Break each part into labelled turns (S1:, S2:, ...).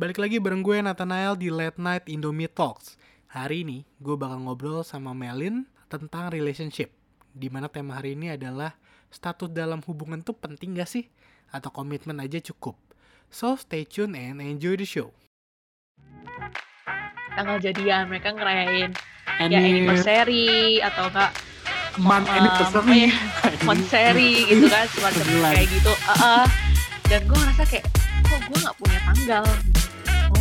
S1: Balik lagi bareng gue Nathanael di Late Night Indomie Talks. Hari ini gue bakal ngobrol sama Melin tentang relationship. Di mana tema hari ini adalah status dalam hubungan tuh penting gak sih? Atau komitmen aja cukup? So stay tune and enjoy the show.
S2: tanggal jadian mereka ngerayain ya
S1: Any
S2: anniversary atau enggak
S1: month
S2: um,
S1: anniversary.
S2: monthsary gitu kan semacam kayak gitu Heeh. dan gue ngerasa kayak kok gue nggak punya tanggal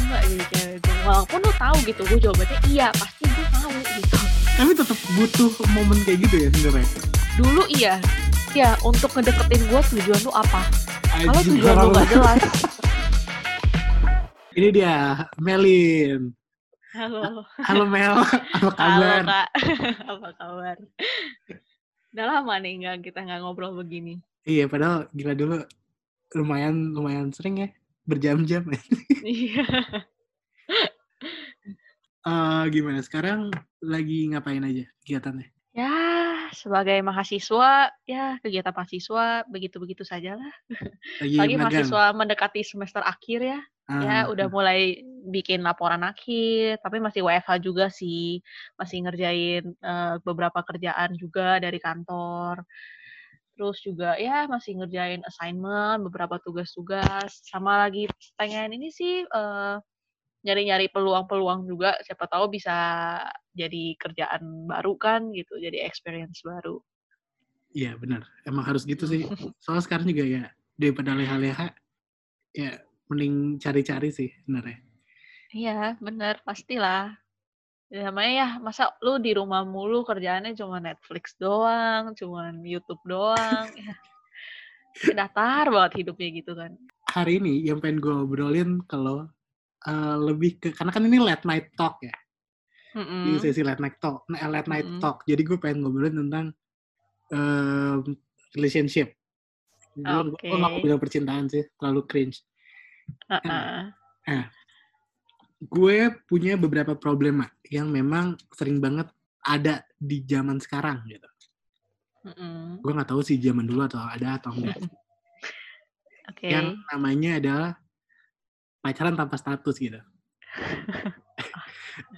S2: nggak jadi cewek gue walaupun lo tahu gitu gue jawabannya iya pasti gue mau gitu.
S1: Tapi tetap butuh momen kayak gitu ya sebenarnya.
S2: dulu iya. Ya untuk ngedeketin gue tujuan lu apa? Kalau tujuan lu gak jelas.
S1: Ini dia Melin.
S2: halo.
S1: Halo Mel, apa
S2: halo
S1: kabar?
S2: kak. Apa kabar? Udah lama nih nggak kita nggak ngobrol begini.
S1: Iya, padahal gila dulu lumayan lumayan sering ya berjam-jam.
S2: iya
S1: Eh gimana sekarang lagi ngapain aja kegiatannya?
S2: Ya, sebagai mahasiswa, ya kegiatan mahasiswa begitu-begitu saja lah.
S1: Lagi
S2: Lagi
S1: magang?
S2: mahasiswa mendekati semester akhir ya, ya
S1: Ah,
S2: udah mulai bikin laporan akhir, tapi masih WFH juga sih, masih ngerjain eh, beberapa kerjaan juga dari kantor. Terus juga ya masih ngerjain assignment, beberapa tugas-tugas, sama lagi pengen ini sih eh, nyari-nyari peluang-peluang juga, siapa tahu bisa jadi kerjaan baru kan gitu, jadi experience baru.
S1: Iya benar, emang harus gitu sih. Soalnya sekarang juga ya daripada leha-leha, ya mending cari-cari sih sebenarnya.
S2: Iya, bener, pastilah. Ya, namanya ya, masa lu di rumah mulu kerjaannya cuma Netflix doang, cuma YouTube doang. ya. Datar banget hidupnya gitu kan.
S1: Hari ini yang pengen gue obrolin kalau eh, lebih ke karena kan ini late night talk ya, di
S2: Mm-mm.
S1: sesi late night talk, nah, late night
S2: Mm-mm.
S1: talk. Jadi gue pengen ngobrolin tentang em, relationship. Gue gak mau bilang percintaan sih, terlalu cringe.
S2: Uh-uh.
S1: Gue punya beberapa problema yang memang sering banget ada di zaman sekarang gitu.
S2: Mm-mm.
S1: Gue nggak tahu sih zaman dulu atau ada atau enggak.
S2: Oke.
S1: Yang namanya adalah pacaran tanpa status gitu.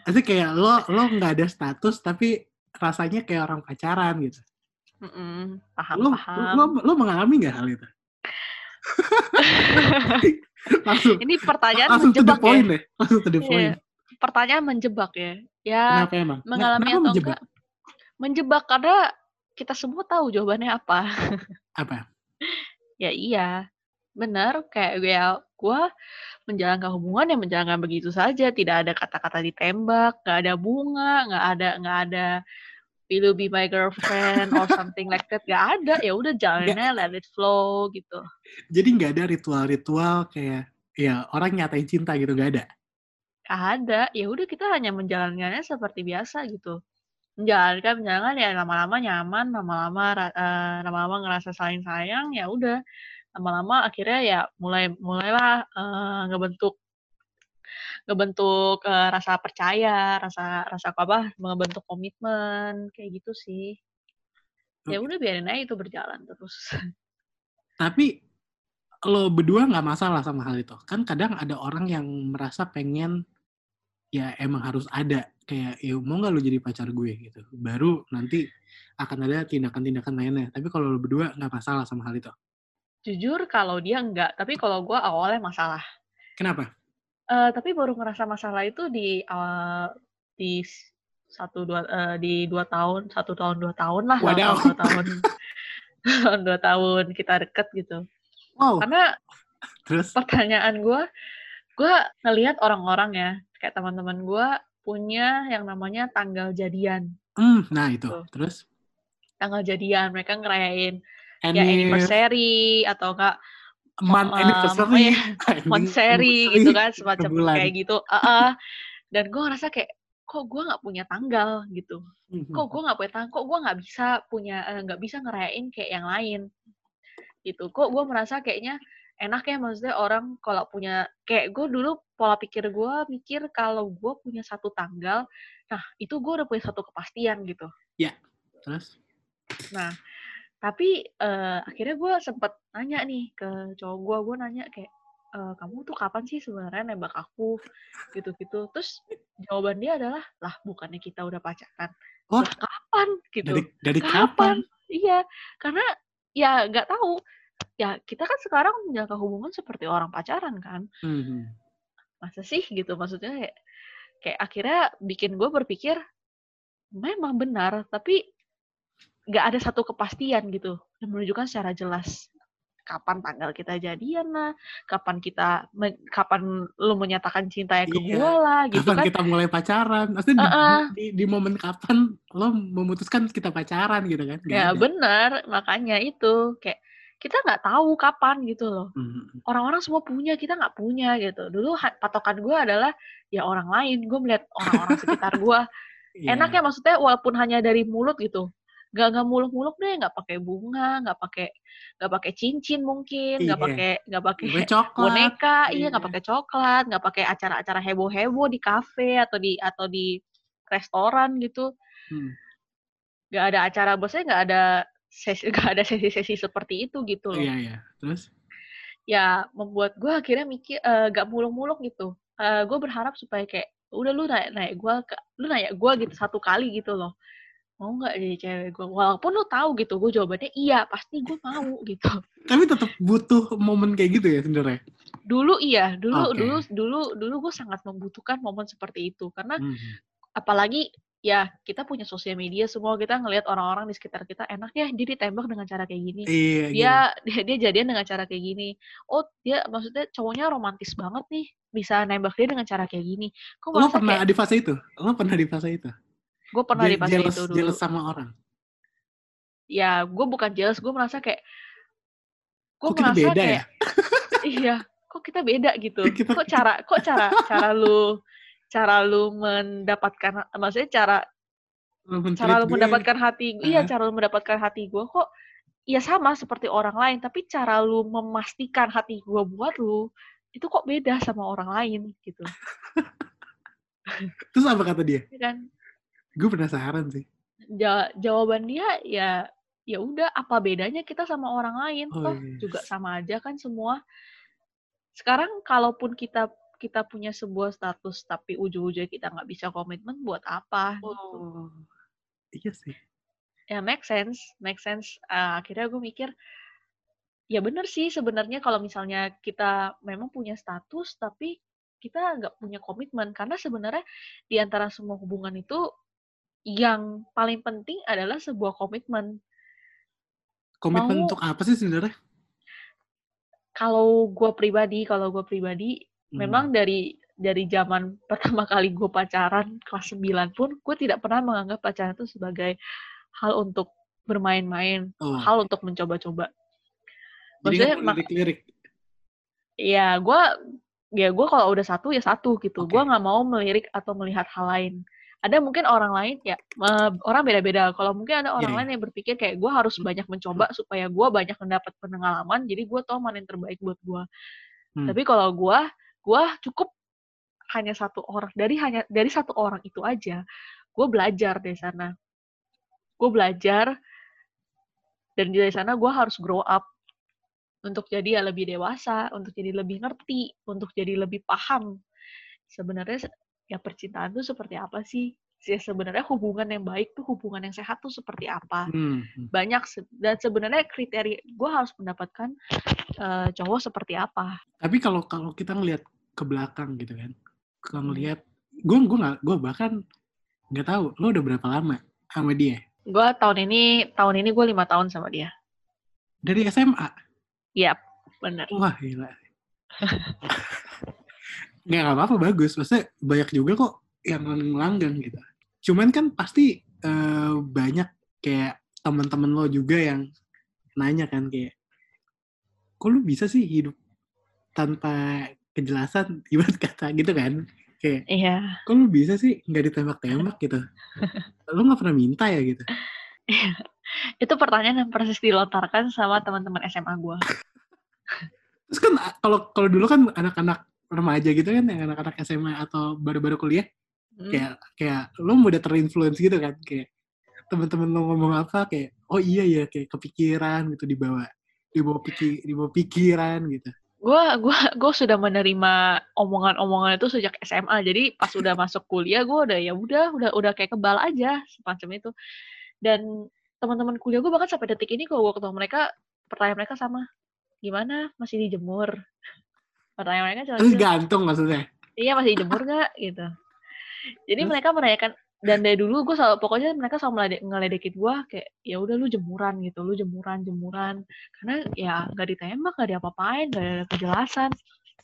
S1: Pasti kayak lo lo nggak ada status tapi rasanya kayak orang pacaran gitu.
S2: Mm-mm. Paham,
S1: Lo
S2: paham.
S1: lo, lo mengalami nggak hal itu? langsung
S2: Ini pertanyaan
S1: langsung to the
S2: menjebak ya.
S1: point deh. Langsung to the
S2: Iya.
S1: point.
S2: Pertanyaan menjebak ya. Ya,
S1: Kenapa emang? Nggak-
S2: mengalami
S1: kenapa
S2: atau
S1: menjebak?
S2: enggak? Menjebak karena kita semua tahu jawabannya apa.
S1: Apa?
S2: Ya iya, benar. Kayak ya, gue menjalankan hubungan yang menjalankan begitu saja. Tidak ada kata-kata ditembak, nggak ada bunga, nggak ada nggak ada will you be my girlfriend or something like that. Nggak ada. Ya udah jalannya let it flow gitu.
S1: Jadi nggak ada ritual-ritual kayak ya orang nyatain cinta gitu nggak ada.
S2: Nggak ada. Ya udah kita hanya menjalankannya seperti biasa gitu. Menjalankan menjalankan ya lama-lama nyaman, lama-lama eh, lama-lama ngerasa saling sayang, ya udah lama-lama akhirnya ya mulai mulailah eh, ngebentuk ngebentuk eh, rasa percaya, rasa rasa apa, ngebentuk komitmen kayak gitu sih. Ya udah biarin aja itu berjalan terus.
S1: Tapi lo berdua nggak masalah sama hal itu. Kan kadang ada orang yang merasa pengen ya emang harus ada kayak ya mau nggak lo jadi pacar gue gitu. Baru nanti akan ada tindakan-tindakan lainnya. Tapi kalau lo berdua nggak masalah sama hal itu.
S2: Jujur kalau dia enggak, tapi kalau gua awalnya masalah.
S1: Kenapa?
S2: Eh, tapi baru ngerasa masalah itu di awal di satu dua eh, di dua tahun satu tahun dua tahun lah
S1: Wadaw.
S2: tahun dua tahun dua tahun kita deket gitu
S1: Wow.
S2: karena
S1: Terus
S2: pertanyaan gue gue ngelihat orang-orang ya kayak teman-teman gue punya yang namanya tanggal jadian
S1: hmm, nah itu.
S2: Tuh.
S1: Terus
S2: tanggal jadian mereka ngerayain ya
S1: Any
S2: anniversary atau enggak
S1: month anniversary,
S2: apa monthsary gitu kan semacam
S1: sebulan.
S2: kayak gitu. Heeh. dan gue ngerasa kayak kok gue nggak punya tanggal gitu?
S1: Hmm,
S2: kok gue nggak punya tanggal kok gue nggak bisa punya eh, nggak bisa ngerayain kayak yang lain? Gitu. Kok gue merasa kayaknya enak ya maksudnya orang kalau punya kayak gue dulu pola pikir gue mikir kalau gue punya satu tanggal nah itu gue udah punya satu kepastian gitu.
S1: Terus?
S2: Nah tapi eh, akhirnya gue sempet nanya nih ke cowok gue gue nanya kayak "Eee, kamu tuh kapan sih sebenarnya nembak aku?" Gitu-gitu. Terus jawaban dia adalah, "Lah bukannya kita udah pacaran?"
S1: Oh.
S2: "Lah kapan?" Gitu.
S1: Dari dari
S2: "Kapan?"
S1: kapan?
S2: Iya, karena ya nggak tahu. Ya kita kan sekarang menjaga hubungan seperti orang pacaran kan.
S1: Mhm.
S2: Masa sih gitu, maksudnya kayak kayak akhirnya bikin gue berpikir, memang benar, tapi nggak ada satu kepastian gitu yang menunjukkan secara jelas kapan tanggal kita jadian lah, kapan kita kapan lu menyatakan cintanya ke
S1: Iya,
S2: gue lah, gitu
S1: kapan
S2: kan.
S1: kita mulai pacaran? Maksudnya di
S2: Heeh.
S1: di di momen kapan lo memutuskan kita pacaran gitu kan? Nggak
S2: Ya
S1: ada.
S2: benar, makanya itu, kayak kita nggak tahu kapan gitu loh.
S1: Mhm.
S2: Orang-orang semua punya, kita nggak punya gitu. Dulu patokan gue adalah ya orang lain, gue melihat orang-orang sekitar gue.
S1: Iya.
S2: Enak ya maksudnya walaupun hanya dari mulut gitu, nggak nggak muluk-muluk deh, nggak pakai bunga, nggak pakai nggak pakai cincin mungkin, nggak
S1: Iya.
S2: pakai nggak pakai
S1: Gue
S2: boneka, iya nggak
S1: Iya.
S2: pakai coklat, nggak pakai acara-acara heboh-heboh di kafe atau di atau di restoran gitu.
S1: Hmm.
S2: Nggak ada acara, maksudnya nggak ada sesi nggak ada sesi-sesi seperti itu gitu loh.
S1: Iya iya. Terus?
S2: Ya membuat gue akhirnya mikir, eee, nggak muluk-muluk gitu. Eee, gue berharap supaya kayak, udah lu nanya-nanya gue ke lu nanya gue gitu satu kali gitu loh, "Mau nggak jadi cewek gue?" Walaupun lu tahu gitu, gue jawabannya iya, pasti gue mau gitu.
S1: Tapi tetap butuh momen kayak gitu ya sebenarnya?
S2: Dulu iya, dulu
S1: Oke.
S2: dulu dulu dulu gue sangat membutuhkan momen seperti itu. Karena
S1: Mhm.
S2: apalagi ya kita punya sosial media semua, kita ngelihat orang-orang di sekitar kita, enak ya dia ditembak dengan cara kayak gini.
S1: Iya,
S2: Dia
S1: iya.
S2: dia dia jadian dengan cara kayak gini. Oh dia maksudnya cowoknya romantis banget nih, bisa nembak dia dengan cara kayak gini. Kok
S1: Lo pernah
S2: kayak
S1: di fase itu? Lo pernah di fase itu?
S2: Gue pernah di fase
S1: jealous
S2: itu dulu.
S1: jealous sama orang?
S2: Ya gue bukan jealous, gue merasa kayak gue merasa
S1: beda ya?
S2: kayak iya, kok kita beda gitu.
S1: Kita
S2: Kok cara kok cara cara lu cara lu mendapatkan maksudnya cara cara lu
S1: gue
S2: mendapatkan hati iya,
S1: Heeh.
S2: cara lu mendapatkan hati gue kok ya sama seperti orang lain, tapi cara lu memastikan hati gue buat lu, itu kok beda sama orang lain gitu.
S1: Terus apa kata dia?
S2: Ya kan?
S1: Gue penasaran sih.
S2: Ja jawaban dia ya ya udah apa bedanya kita sama orang lain,
S1: Oh,
S2: toh
S1: iya.
S2: juga sama aja kan semua. Sekarang kalaupun kita kita punya sebuah status tapi ujung-ujungnya kita nggak bisa komitmen buat apa gitu.
S1: Oh. Iya sih.
S2: Ya make sense, make sense. Eee, akhirnya gue mikir, ya bener sih sebenarnya kalau misalnya kita memang punya status tapi kita nggak punya komitmen. Karena sebenarnya di antara semua hubungan itu, yang paling penting adalah sebuah komitmen.
S1: Komitmen
S2: Mau
S1: untuk apa sih sebenarnya?
S2: Kalau gue pribadi kalau gue pribadi,
S1: Hmm.
S2: memang dari dari zaman pertama kali gue pacaran kelas 9 pun, gue tidak pernah menganggap pacaran itu sebagai hal untuk bermain-main,
S1: Oh.
S2: hal untuk mencoba-coba.
S1: Jadi
S2: Maksudnya
S1: lirik-lirik?
S2: Iya, gue ya gue kalau udah satu ya satu gitu.
S1: Oke.
S2: Gue nggak mau melirik atau melihat hal lain. Ada mungkin orang lain ya, eee, orang beda-beda. Kalau mungkin ada orang lain yang berpikir kayak gue harus banyak mencoba supaya gue banyak mendapat pengalaman, jadi gue tahu mana yang terbaik buat gue.
S1: Hmm.
S2: Tapi kalau gue, gue cukup hanya satu orang, dari hanya dari satu orang itu aja, gue belajar dari sana. Gue belajar dan dari sana gue harus grow up. Untuk jadi ya lebih dewasa, untuk jadi lebih ngerti, untuk jadi lebih paham. Sebenarnya se ya percintaan tuh seperti apa sih? Ya sebenarnya hubungan yang baik tuh, hubungan yang sehat tuh seperti apa.
S1: Hmm, hmm.
S2: Banyak se dan sebenarnya kriteria gue harus mendapatkan, eee, cowok seperti apa.
S1: Tapi kalau kalau kita ngelihat ke belakang gitu kan, kalau
S2: Hmm.
S1: ngelihat gue gue nggak gue bahkan nggak tahu lo udah berapa lama sama dia?
S2: Gue tahun ini tahun ini gue 5 tahun sama dia.
S1: Dari SMA?
S2: Yap, bener.
S1: Wah gila. Nggak apa-apa bagus, maksudnya banyak juga kok yang langgeng gitu. Cuman kan pasti eh, banyak kayak teman-teman lo juga yang nanya kan kayak, kok lu bisa sih hidup tanpa kejelasan ibarat kata gitu kan? Kayak,
S2: Iya.
S1: kok lu bisa sih nggak ditembak-tembak gitu? Lu nggak pernah minta ya gitu?
S2: Iya. Itu pertanyaan yang persis dilontarkan sama teman-teman SMA gue.
S1: Terus kan kalau kalau dulu kan anak-anak remaja gitu kan, yang anak-anak SMA atau baru-baru kuliah,
S2: Hmm.
S1: kayak kayak lu udah terinfluence gitu kan, kayak teman-teman lo ngomong apa kayak oh iya ya kayak kepikiran gitu dibawa dibawa pikir dibawa pikiran gitu.
S2: gue gua gue sudah menerima omongan-omongan itu sejak SMA jadi pas udah masuk kuliah gue udah ya udah udah udah kayak kebal aja semacam itu dan teman-teman kuliah gue bahkan sampai detik ini kalau gue ketemu mereka pertanyaan mereka sama gimana masih dijemur pertanyaan mereka cuma
S1: Terus gantung maksudnya.
S2: iya masih dijemur nggak? gitu. Jadi
S1: Terus?
S2: mereka menanyakan dan dari dulu gue selalu pokoknya mereka selalu ngelede- ngeledekin gue kayak ya udah lu jemuran gitu. Lu jemuran jemuran. Karena ya nggak ditembak nggak diapa-apain nggak ada kejelasan.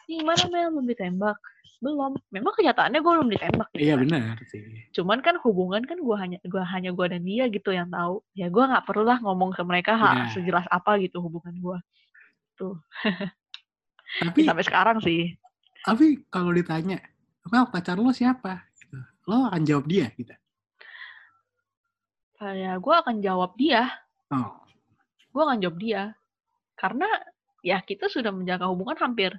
S2: Ih, gimana Mel? Belum ditembak. Belum. Memang kenyataannya gue belum ditembak gitu
S1: Iya
S2: kan.
S1: benar sih.
S2: cuman kan hubungan kan gue hanya gua hanya gue dan dia gitu yang tahu. Ya gue nggak perlu lah ngomong ke mereka
S1: Iya.
S2: sejelas apa gitu hubungan gue
S1: Tapi
S2: sampai sekarang sih
S1: tapi kalau ditanya, apa pacar lo siapa? Gitu. Lo akan jawab dia gitu.
S2: kayak gue akan jawab dia
S1: Oh.
S2: gue akan jawab dia karena ya kita sudah menjaga hubungan hampir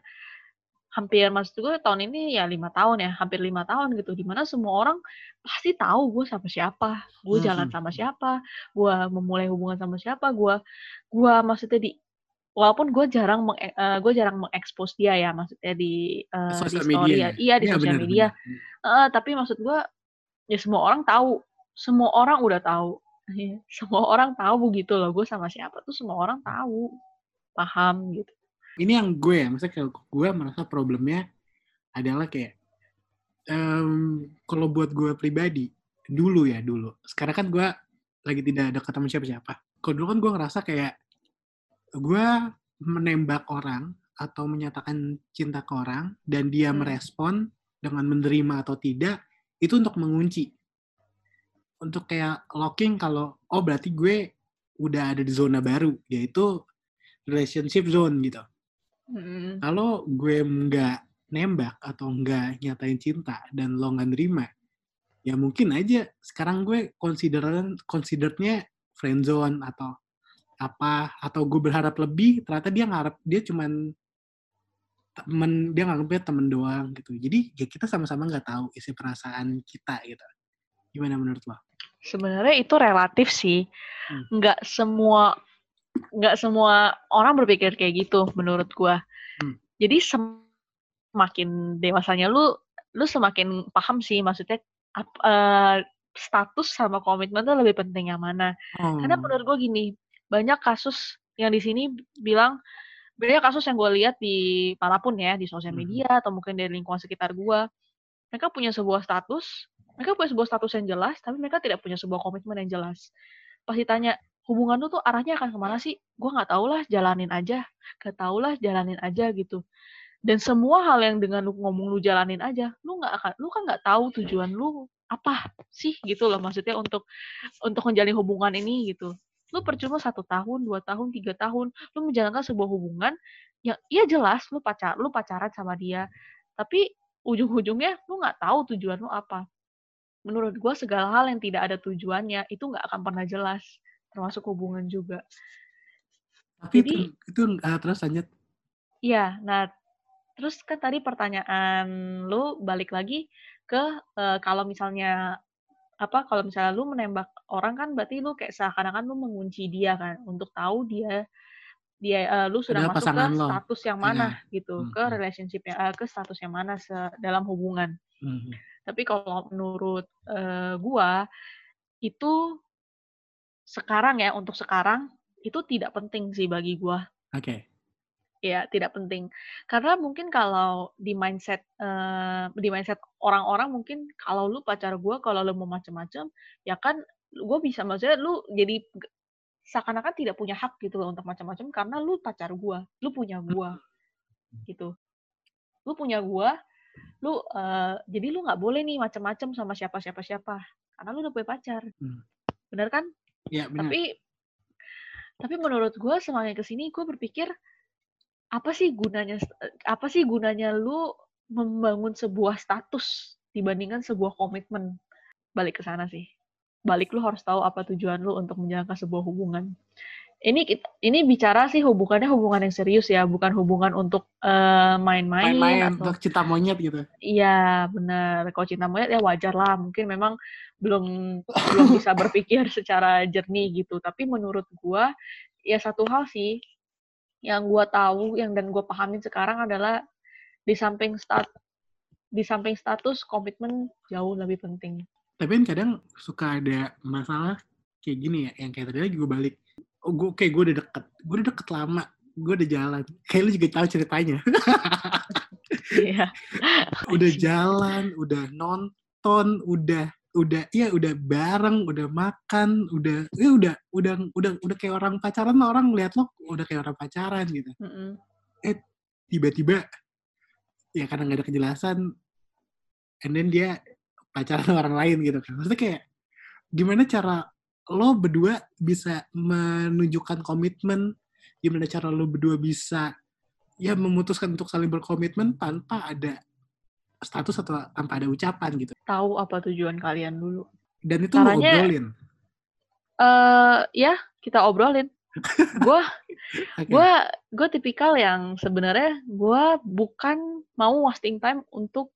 S2: hampir maksud gue tahun ini ya lima tahun ya hampir lima tahun gitu di mana semua orang pasti tahu gue sama siapa gue jalan
S1: Mhm.
S2: sama siapa gue memulai hubungan sama siapa gue gue maksudnya di walaupun gue jarang meng, gue jarang mengekspos dia ya maksudnya di eh, di
S1: Sosial
S2: story
S1: media
S2: ya. iya di
S1: Iya,
S2: sosial media.
S1: benar.
S2: Eh, tapi maksud gue ya semua orang tahu. Semua orang udah tahu. Iya, semua orang tahu begitu loh gue sama siapa tuh semua orang tahu. Paham gitu.
S1: Ini yang gue ya, maksudnya kalau gue merasa problemnya adalah kayak em, kalau buat gue pribadi dulu ya dulu. Sekarang kan gue lagi tidak dekat sama siapa-siapa. Kalau dulu kan gue ngerasa kayak gue menembak orang atau menyatakan cinta ke orang dan dia
S2: Hmm.
S1: merespon dengan menerima atau tidak itu untuk mengunci. Untuk kayak locking kalau oh berarti gue udah ada di zona baru yaitu relationship zone gitu.
S2: Mm,
S1: Kalau gue nggak nembak atau nggak nyatain cinta dan lo nggak nerima, ya mungkin aja sekarang gue consideran considerednya friend zone atau apa atau gue berharap lebih ternyata dia ngarep dia cuman temen dia nganggapnya temen doang gitu jadi ya kita sama-sama nggak tahu isi perasaan kita gitu gimana menurut lo?
S2: sebenarnya itu relatif sih
S1: Hmm.
S2: nggak semua nggak semua orang berpikir kayak gitu menurut gua
S1: Hmm.
S2: jadi semakin dewasanya lu lu semakin paham sih maksudnya ap- eh, status sama komitmen tuh lebih penting yang mana
S1: Oh,
S2: Karena menurut gue gini, banyak kasus yang di sini bilang, banyak kasus yang gue lihat di mana pun ya, di sosial
S1: Mhm.
S2: media atau mungkin dari lingkungan sekitar gue, mereka punya sebuah status, mereka punya sebuah status yang jelas, tapi mereka tidak punya sebuah komitmen yang jelas. Pas ditanya, hubungan lu tuh arahnya akan ke mana sih? Gue nggak tahu lah, jalanin aja. Gak tau lah, jalanin aja gitu. Dan semua hal yang dengan lu ngomong lu jalanin aja, lu nggak akan, lu kan nggak tahu tujuan lu apa sih gitu loh maksudnya untuk untuk menjalin hubungan ini gitu. Lu percuma satu tahun, dua tahun, tiga tahun, lu menjalankan sebuah hubungan yang iya jelas lu pacar, lu pacaran sama dia, tapi ujung-ujungnya lu nggak tahu tujuan lu apa. Menurut gua segala hal yang tidak ada tujuannya itu nggak akan pernah jelas, termasuk hubungan juga.
S1: tapi
S2: jadi-
S1: itu, itu eh, terus lanjut
S2: Iya, nah terus kan tadi pertanyaan lu balik lagi ke eh, kalau misalnya apa kalau misalnya lu menembak orang kan berarti lu kayak seakan-akan lu mengunci dia kan untuk tahu dia dia eh, lu sudah
S1: Adalah
S2: masuk ke
S1: lo.
S2: status yang mana gitu ke
S1: Mhm.
S2: relationship yang eh, ke status yang mana dalam hubungan
S1: Mhm.
S2: tapi kalau menurut eh, gua itu sekarang ya untuk sekarang itu tidak penting sih bagi gua
S1: oke
S2: Ya, tidak penting. Karena mungkin kalau di mindset eh, di mindset orang-orang mungkin kalau lu pacar gua, kalau lu mau macem-macem, ya kan gue bisa maksudnya lu jadi seakan-akan tidak punya hak gitu loh untuk macam-macam karena lu pacar gua, lu punya gua gitu. Lu punya gua, lu eh, jadi lu nggak boleh nih macam-macam sama siapa-siapa siapa karena lu udah punya pacar.
S1: Hmm.
S2: Bener kan?
S1: ya benar
S2: Tapi tapi menurut gue semakin ke sini gue berpikir apa sih gunanya eh, apa sih gunanya lu membangun sebuah status dibandingkan sebuah komitmen balik ke sana sih balik lu harus tahu apa tujuan lu untuk menjalankan sebuah hubungan ini kita- ini bicara sih hubungannya hubungan yang serius ya bukan hubungan untuk eh, main-main
S1: main-main
S2: atau
S1: untuk cinta monyet gitu
S2: Iya, benar. Kalau cinta monyet ya wajar lah. Mungkin memang belum belum bisa berpikir secara jernih gitu. Tapi menurut gua ya satu hal sih yang gue tahu yang dan gue pahamin sekarang adalah di samping start di samping status komitmen jauh lebih penting.
S1: Tapi kan kadang suka ada masalah kayak gini ya yang kayak tadi lagi gue balik. Oh gue kayak gue udah deket. Gue udah deket lama. Gue udah jalan. Kayak lu juga tahu ceritanya.
S2: Iya.
S1: udah jalan udah nonton udah udah iya udah bareng udah makan udah ya udah udah udah udah kayak orang pacaran orang lihat lo udah kayak orang pacaran gitu.
S2: Mm-mm.
S1: tiba-tiba ya karena nggak ada kejelasan and then dia pacaran sama orang lain gitu kan. Maksudnya kayak gimana cara lo berdua bisa menunjukkan komitmen? Gimana cara lo berdua bisa ya memutuskan untuk saling berkomitmen tanpa ada status atau tanpa ada ucapan gitu.
S2: Tahu apa tujuan kalian dulu.
S1: Dan itu lo
S2: Caranya-
S1: obrolin.
S2: eh ya kita obrolin. Gue
S1: Oke.
S2: gue gue tipikal yang sebenarnya gue bukan mau wasting time untuk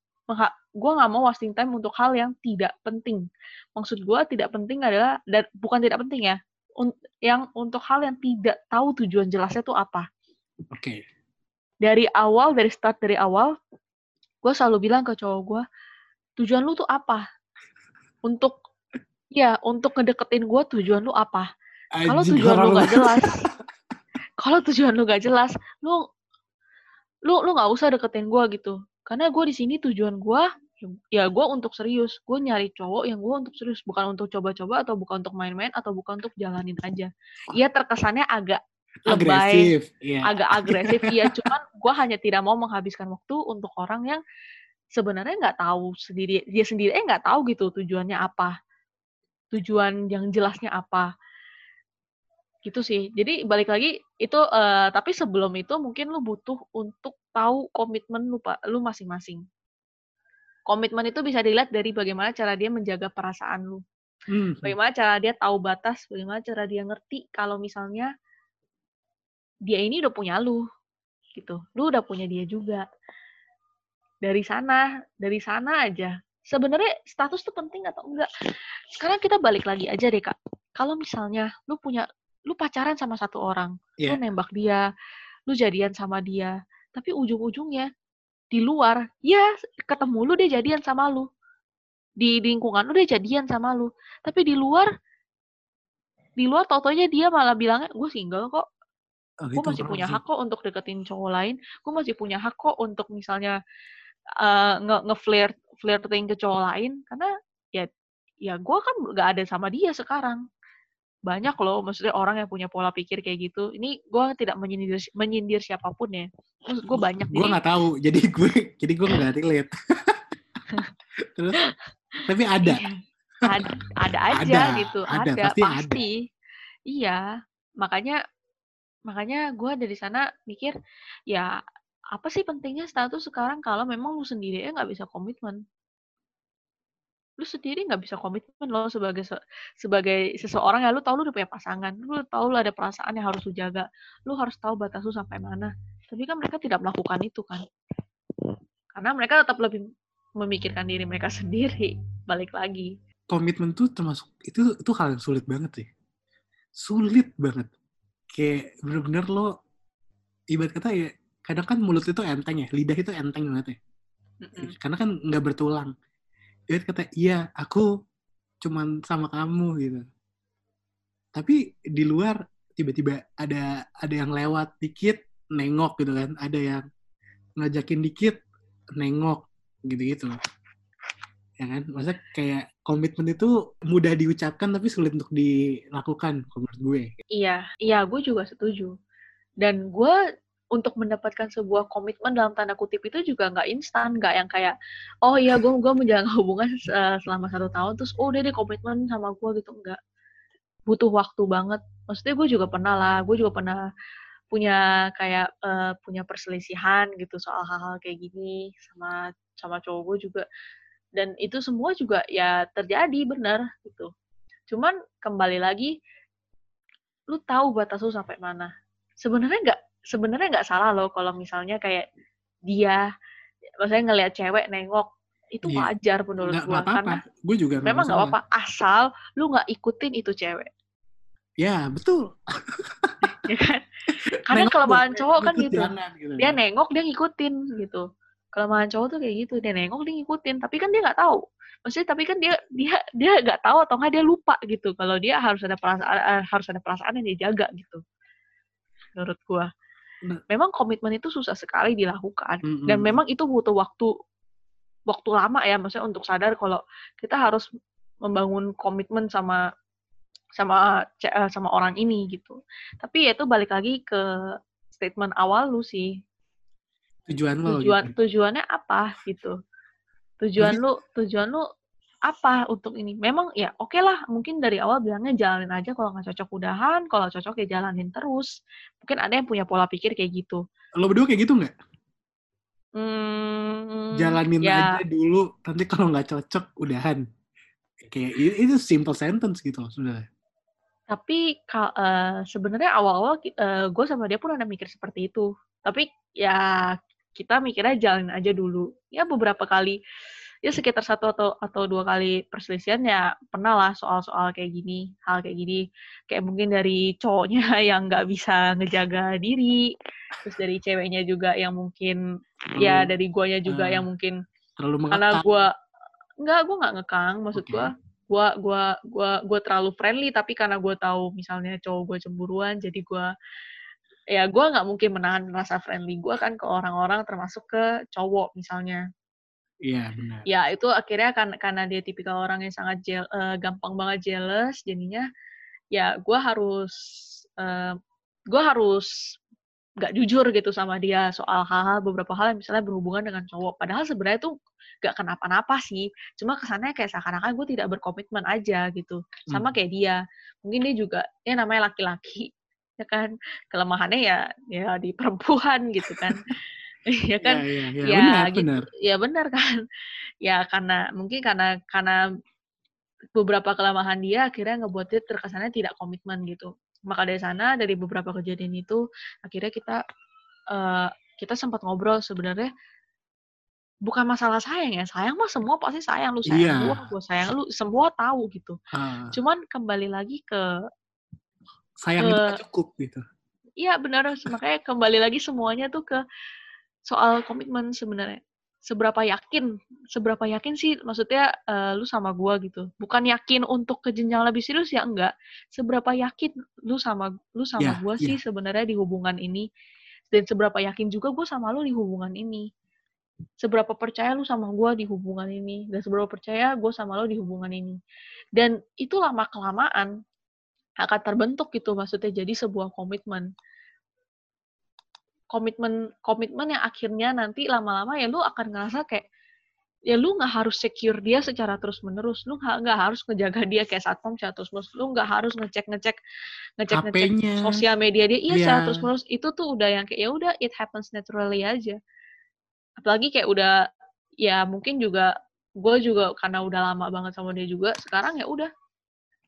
S2: gue nggak mau wasting time untuk hal yang tidak penting. Maksud gue tidak penting adalah dan bukan tidak penting ya un- yang untuk hal yang tidak tahu tujuan jelasnya tuh apa.
S1: Oke.
S2: Dari awal dari start dari awal gue selalu bilang ke cowok gue tujuan lu tuh apa? Untuk ya untuk ngedeketin gue tujuan lu apa? Kalau tujuan lu gak jelas kalau tujuan lu gak jelas lu lu lu nggak usah deketin gue gitu. Karena gue di sini tujuan gue ya gue untuk serius. Gue nyari cowok yang gue untuk serius bukan untuk coba-coba atau bukan untuk main-main atau bukan untuk jalanin aja. Iya terkesannya agak lebay
S1: agresif ya
S2: agak agresif iya. Cuman gue hanya tidak mau menghabiskan waktu untuk orang yang sebenarnya nggak tahu sendiri dia sendiri eh nggak tahu gitu tujuannya apa tujuan yang jelasnya apa. Gitu sih. Jadi balik lagi itu eh, tapi sebelum itu mungkin lu butuh untuk tahu komitmen lu pak lu masing-masing. Komitmen itu bisa dilihat dari bagaimana cara dia menjaga perasaan lu.
S1: Hmm,
S2: bagaimana cara dia tahu batas, bagaimana cara dia ngerti kalau misalnya dia ini udah punya lu, gitu. Lu udah punya dia juga. Dari sana, dari sana aja. Sebenarnya status tuh penting atau enggak? Sekarang kita balik lagi aja deh kak. Kalau misalnya lu punya, lu pacaran sama satu orang,
S1: Iya.
S2: lu nembak dia, lu jadian sama dia, tapi ujung-ujungnya di luar, ya ketemu lu dia jadian sama lu di lingkungan lu dia jadian sama lu tapi di luar di luar tau-taunya dia malah bilangnya gue single kok
S1: Oh,
S2: gue
S1: itu
S2: masih punya
S1: sih.
S2: hak kok untuk deketin cowok lain. Gue masih punya hak kok untuk misalnya eh, nge nge flirt flirting ke cowok lain. Karena ya ya gue kan gak ada sama dia sekarang. Banyak loh maksudnya orang yang punya pola pikir kayak gitu. Ini gue tidak menyindir menyindir siapa pun ya. Maksud gue banyak.
S1: Gue nggak tahu. Jadi gue jadi gue nggak relate. Terus tapi ada.
S2: Iya. ada ada aja
S1: Ada,
S2: gitu.
S1: ada,
S2: ada,
S1: pasti ada.
S2: pasti. Iya. Makanya makanya gue dari sana mikir ya apa sih pentingnya status sekarang kalau memang lu sendiri nggak bisa komitmen? Lu sendiri nggak bisa komitmen lo sebagai se- sebagai seseorang yang lu tahu lu udah punya pasangan lu tahu lu ada perasaan yang harus lu jaga lu harus tahu batas lu sampai mana. Tapi kan mereka tidak melakukan itu kan. Karena mereka tetap lebih memikirkan diri mereka sendiri balik lagi.
S1: Komitmen tuh termasuk itu itu hal yang sulit banget sih. Sulit banget kayak bener-bener lo ibarat kata ya kadang kan mulut itu enteng ya lidah itu enteng banget ya.
S2: Mm-mm.
S1: karena kan nggak bertulang. Ibarat kata iya aku cuman sama kamu gitu. Tapi di luar tiba-tiba ada ada yang lewat dikit nengok gitu kan. Ada yang ngajakin dikit nengok gitu-gitu ya kan maksudnya kayak komitmen itu mudah diucapkan tapi sulit untuk dilakukan menurut gue
S2: Iya, iya, gue juga setuju. Dan gue untuk mendapatkan sebuah komitmen dalam tanda kutip itu juga nggak instan, nggak yang kayak, oh iya gue gue menjalin hubungan eh, selama satu tahun terus oh udah deh komitmen sama gue gitu enggak. Butuh waktu banget. Maksudnya gue juga pernah lah, gue juga pernah punya kayak eh, punya perselisihan gitu soal hal-hal kayak gini sama sama cowok gue juga. Dan itu semua juga ya terjadi benar gitu. Cuman kembali lagi lu tahu batas lu sampai mana. Sebenarnya nggak sebenarnya nggak salah loh kalau misalnya kayak dia maksudnya ngelihat cewek nengok itu
S1: Iya.
S2: wajar menurut
S1: nggak
S2: gua
S1: nggak apa-apa
S2: karena
S1: gue juga
S2: memang nggak apa-apa asal lu nggak ikutin itu cewek.
S1: Ya, betul.
S2: ya kan? Karena kelemahan cowok kan gitu.
S1: gitu.
S2: Dia nengok, dia ngikutin gitu. Kelemahan cowok tuh kayak gitu. Dia nengok, dia ngikutin. Tapi kan dia nggak tahu. Maksudnya tapi kan dia dia dia nggak tahu atau nggak dia lupa gitu. Kalau dia harus ada perasaan eh, harus ada perasaan yang dia jaga gitu. Menurut gua. Memang komitmen itu susah sekali dilakukan dan memang itu butuh waktu waktu lama ya maksudnya untuk sadar kalau kita harus membangun komitmen sama sama eh, sama orang ini gitu. Tapi ya itu balik lagi ke statement awal lu sih.
S1: Tujuan lo
S2: Tujuan
S1: gitu.
S2: tujuannya apa gitu. Tujuan lu tujuan lu apa untuk ini? Memang ya oke lah mungkin dari awal bilangnya jalanin aja kalau nggak cocok udahan, kalau cocok ya jalanin terus. Mungkin ada yang punya pola pikir kayak gitu.
S1: Lo berdua kayak gitu nggak?
S2: Hmm,
S1: Jalanin
S2: ya,
S1: aja dulu, nanti kalau nggak cocok udahan. Kayak itu simple sentence gitu loh sebenarnya.
S2: Tapi eh, sebenarnya awal-awal gue sama dia pun ada mikir seperti itu. Tapi ya kita mikirnya jalanin aja dulu. Ya beberapa kali, ya sekitar satu atau atau dua kali perselisihan ya pernah lah soal-soal kayak gini, hal kayak gini. Kayak mungkin dari cowoknya yang nggak bisa ngejaga diri, terus dari ceweknya juga yang mungkin ya
S1: Terlalu-
S2: dari guanya juga
S1: eh,
S2: yang mungkin
S1: terlalu
S2: karena
S1: mengekang.
S2: gua enggak gua nggak ngekang maksud
S1: Oke.
S2: gua gua gua gua gua terlalu friendly tapi karena gua tahu misalnya cowok gua cemburuan jadi gua ya gua nggak mungkin menahan rasa friendly gua kan ke orang-orang termasuk ke cowok misalnya
S1: Iya benar.
S2: ya itu akhirnya kan karena dia tipikal orang yang sangat jel, eh, gampang banget jealous jadinya ya gua harus eh, gua harus nggak jujur gitu sama dia soal hal-hal beberapa hal yang misalnya berhubungan dengan cowok padahal sebenarnya tuh nggak kenapa-napa sih cuma kesannya kayak seakan-akan gue tidak berkomitmen aja gitu sama
S1: Hmm.
S2: kayak dia mungkin dia juga ya namanya laki-laki ya kan? Kelemahannya ya ya di perempuan gitu kan. Ya kan?
S1: Iya, iya, iya.
S2: ya
S1: benar,
S2: gitu.
S1: benar.
S2: ya benar kan? Ya karena mungkin karena karena beberapa kelemahan dia akhirnya ngebuat dia terkesannya tidak komitmen gitu. Maka dari sana dari beberapa kejadian itu akhirnya kita eh, kita sempat ngobrol sebenarnya bukan masalah sayang ya sayang mah semua pasti sayang lu sayang
S1: Iya.
S2: gua gua sayang lu semua tahu gitu.
S1: Ah,
S2: cuman kembali lagi ke
S1: sayang itu
S2: ke-
S1: nggak cukup gitu.
S2: Iya benar, makanya kembali lagi semuanya tuh ke soal komitmen sebenarnya. Seberapa yakin, seberapa yakin sih maksudnya eh, lu sama gua gitu. Bukan yakin untuk ke jenjang lebih serius ya enggak. Seberapa yakin lu sama lu sama
S1: Iya,
S2: gua
S1: iya.
S2: sih sebenarnya di hubungan ini dan seberapa yakin juga gua sama lu di hubungan ini. Seberapa percaya lu sama gua di hubungan ini dan seberapa percaya gua sama lu di hubungan ini. Dan itu lama kelamaan akan terbentuk gitu maksudnya jadi sebuah komitmen. Komitmen komitmen yang akhirnya nanti lama-lama ya lu akan ngerasa kayak ya lu nggak harus secure dia secara terus menerus lu nggak harus ngejaga dia kayak satpam secara terus menerus lu nggak harus ngecek ngecek ngecek ngecek sosial media dia. Iya secara
S1: Iya.
S2: terus menerus itu tuh udah yang kayak ya udah it happens naturally aja. Apalagi kayak udah ya mungkin juga gue juga karena udah lama banget sama dia juga sekarang ya udah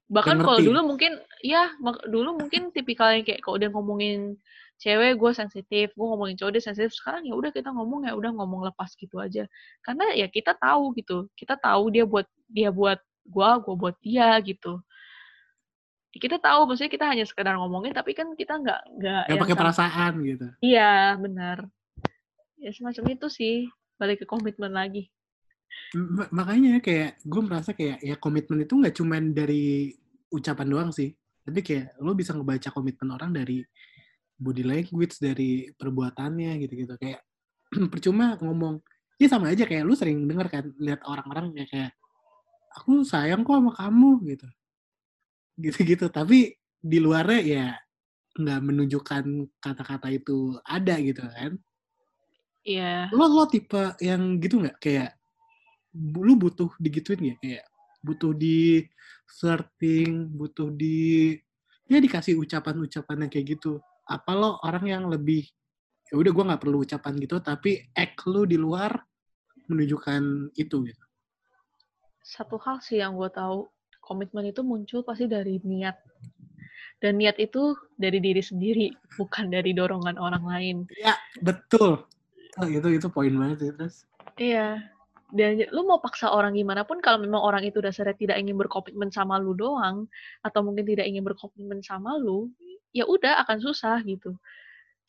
S2: bahkan kalau dulu mungkin ya dulu mungkin tipikal yang kayak kalau dia ngomongin cewek gue sensitif gue ngomongin cowok dia sensitif. Sekarang ya udah kita ngomong ya udah ngomong lepas gitu aja. Karena ya kita tahu gitu kita tahu dia buat dia buat gue gue buat dia gitu. Ya, kita tahu maksudnya kita hanya sekedar ngomongin tapi kan kita nggak nggak yang
S1: pakai perasaan gitu.
S2: iya benar. Ya semacam itu sih balik ke komitmen lagi
S1: makanya kayak gue merasa kayak ya komitmen itu nggak cuman dari ucapan doang sih. Tapi kayak lo bisa ngebaca komitmen orang dari body language dari perbuatannya gitu-gitu. Kayak percuma ngomong. Ya sama aja kayak lu sering denger kan lihat orang-orang kayak, kayak aku sayang kok sama kamu gitu. Gitu-gitu. Tapi di luarnya ya nggak menunjukkan kata-kata itu ada gitu kan.
S2: Iya.
S1: Lo lo tipe yang gitu nggak? Kayak lu butuh digituin ya kayak butuh di flirting butuh di ya dikasih ucapan-ucapan yang kayak gitu. Apa lo orang yang lebih ya udah gue nggak perlu ucapan gitu tapi act lu di luar menunjukkan itu gitu.
S2: Satu hal sih yang gue tahu komitmen itu muncul pasti dari niat. Dan niat itu dari diri sendiri bukan dari dorongan orang lain.
S1: Ya betul. Oh, itu itu poin banget sih terus
S2: iya dan lu mau paksa orang gimana pun kalau memang orang itu dasarnya tidak ingin berkomitmen sama lu doang atau mungkin tidak ingin berkomitmen sama lu ya udah akan susah gitu.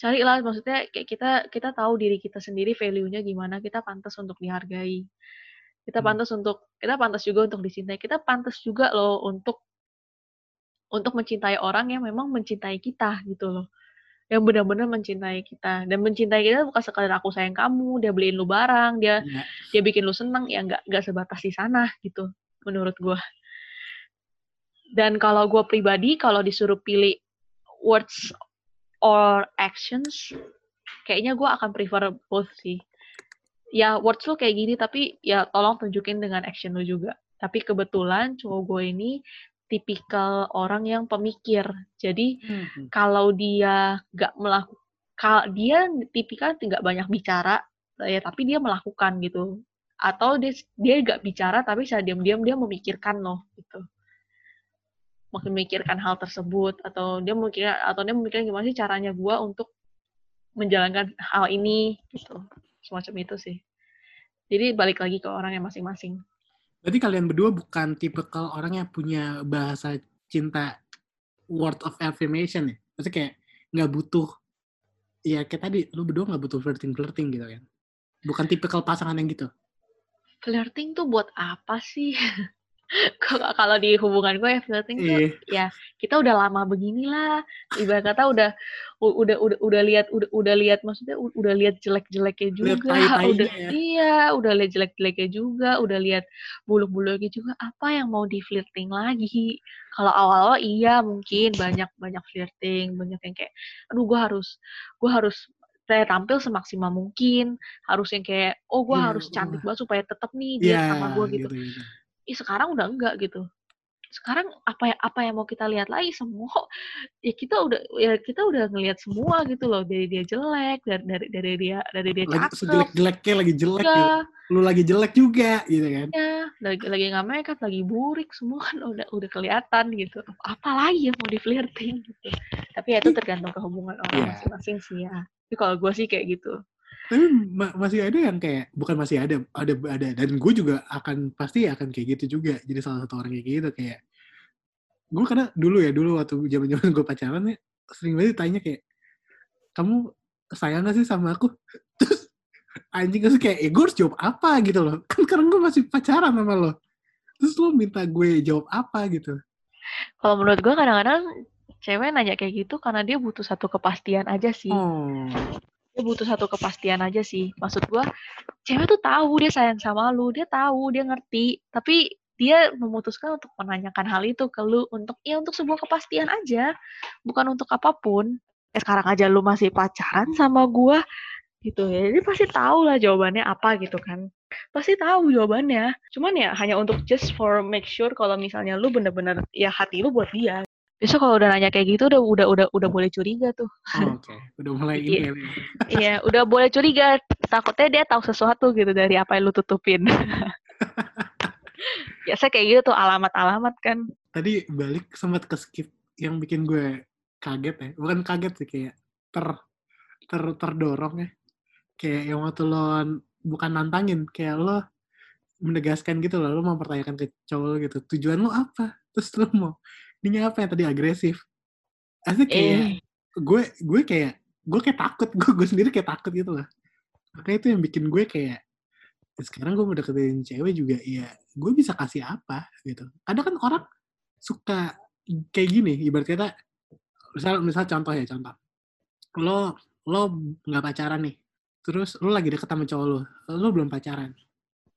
S2: Carilah maksudnya kayak kita kita tahu diri kita sendiri value-nya gimana kita pantas untuk dihargai. Kita
S1: Hmm.
S2: pantas untuk kita pantas juga untuk dicintai. Kita pantas juga loh untuk untuk mencintai orang yang memang mencintai kita gitu loh yang benar-benar mencintai kita. Dan mencintai kita bukan sekadar aku sayang kamu dia beliin lu barang dia
S1: Ya,
S2: dia bikin lu seneng ya nggak nggak sebatas di sana gitu menurut gua. Dan kalau gua pribadi kalau disuruh pilih words or actions kayaknya gua akan prefer both sih. Ya words lu kayak gini tapi ya tolong tunjukin dengan action lu juga. Tapi kebetulan cowok gue ini tipikal orang yang pemikir. Jadi
S1: Hmm.
S2: kalau dia nggak melakukan dia tipikal nggak banyak bicara ya tapi dia melakukan gitu. Atau dia dia nggak bicara tapi saya diam-diam dia memikirkan loh gitu. Memikirkan hal tersebut atau dia memikir atau dia memikirkan gimana sih caranya gua untuk menjalankan hal ini gitu. Semacam itu sih. Jadi balik lagi ke orang yang masing-masing
S1: Berarti kalian berdua bukan tipikal orang yang punya bahasa cinta word of affirmation ya? Maksudnya kayak nggak butuh, ya kayak tadi, lu berdua nggak butuh flirting-flirting gitu kan? Bukan tipikal pasangan yang gitu?
S2: flirting tuh buat apa sih kalau di hubungan gue ya flirting tuh
S1: Iya.
S2: ya kita udah lama beginilah ibarat kata udah udah udah udah lihat udah udah lihat maksudnya udah lihat jelek-jeleknya juga udah
S1: ya.
S2: iya udah lihat jelek-jeleknya juga udah lihat buluk-buluknya juga apa yang mau di flirting lagi kalau awal-awal iya mungkin banyak banyak flirting banyak yang kayak aduh gue harus gue harus saya tampil semaksimal mungkin harus yang kayak oh gue
S1: Iya,
S2: harus cantik banget supaya tetap nih dia
S1: Iya,
S2: sama gue gitu
S1: gitu, gitu.
S2: Ih, sekarang udah enggak gitu. Sekarang apa ya apa yang mau kita lihat lagi? Semua ya kita udah ya kita udah ngelihat semua gitu loh dari dia jelek dari dari dari dia dari dia cakep.
S1: sejelek-jeleknya lagi jelek
S2: ya,
S1: Lu lagi jelek juga gitu kan?
S2: ya lagi lagi nggak make up lagi burik semua kan udah udah kelihatan gitu. Apa lagi yang mau di flirting gitu? Tapi ya itu tergantung ke hubungan orang
S1: Iya.
S2: masing-masing sih ya. Tapi kalau gue sih kayak gitu
S1: Tapi ma- masih ada yang kayak, bukan masih ada, ada, ada. Dan gue juga akan, pasti akan kayak gitu juga. Jadi salah satu orang kayak gitu, kayak, gue karena dulu ya, dulu waktu zaman zaman gue pacaran ya, sering banget ditanya kayak, kamu sayang gak sih sama aku? Terus anjing terus kayak, eh gue harus jawab apa gitu loh. Kan sekarang gue masih pacaran sama lo. Terus lo minta gue jawab apa gitu.
S2: kalau menurut gue kadang-kadang cewek nanya kayak gitu karena dia butuh satu kepastian aja sih
S1: Oh,
S2: dia butuh satu kepastian aja sih. Maksud gua, cewek tuh tahu dia sayang sama lu, dia tahu, dia ngerti, tapi dia memutuskan untuk menanyakan hal itu ke lu untuk ya untuk sebuah kepastian aja, bukan untuk apa pun. Ya sekarang aja lu masih pacaran sama gua gitu ya. Jadi pasti tahu lah jawabannya apa gitu kan. Pasti tahu jawabannya. Cuman ya hanya untuk just for make sure kalau misalnya lu bener-bener ya hati lu buat dia. Besok kalau udah nanya kayak gitu udah udah udah udah boleh curiga tuh.
S1: oh, oke. Udah mulai ini
S2: Iya.
S1: ya.
S2: Iya, udah boleh curiga. Takutnya dia tahu sesuatu gitu dari apa yang lu tutupin. Biasa kayak gitu tuh alamat-alamat kan.
S1: Tadi balik sempat ke skip yang bikin gue kaget ya. Bukan kaget sih, kayak ter, ter terdorong ya. Kayak yang waktu lo bukan nantangin, kayak lo menegaskan gitu loh, lo mempertanyakan ke cowok gitu, tujuan lo apa? Terus lo mau, ini apa yang tadi agresif? Asli kayak,
S2: Eh,
S1: gue gue kayak, gue kayak takut, gue, gue sendiri kayak takut gitu loh. Makanya itu yang bikin gue kayak, "Ya sekarang gue mau deketin cewek juga, ya gue bisa kasih apa gitu. Ada kan orang suka kayak gini, ibarat kata, misal, misal contoh ya, contoh. Lo, lo nggak pacaran nih, terus lo lagi deket sama cowok lo, lo belum pacaran.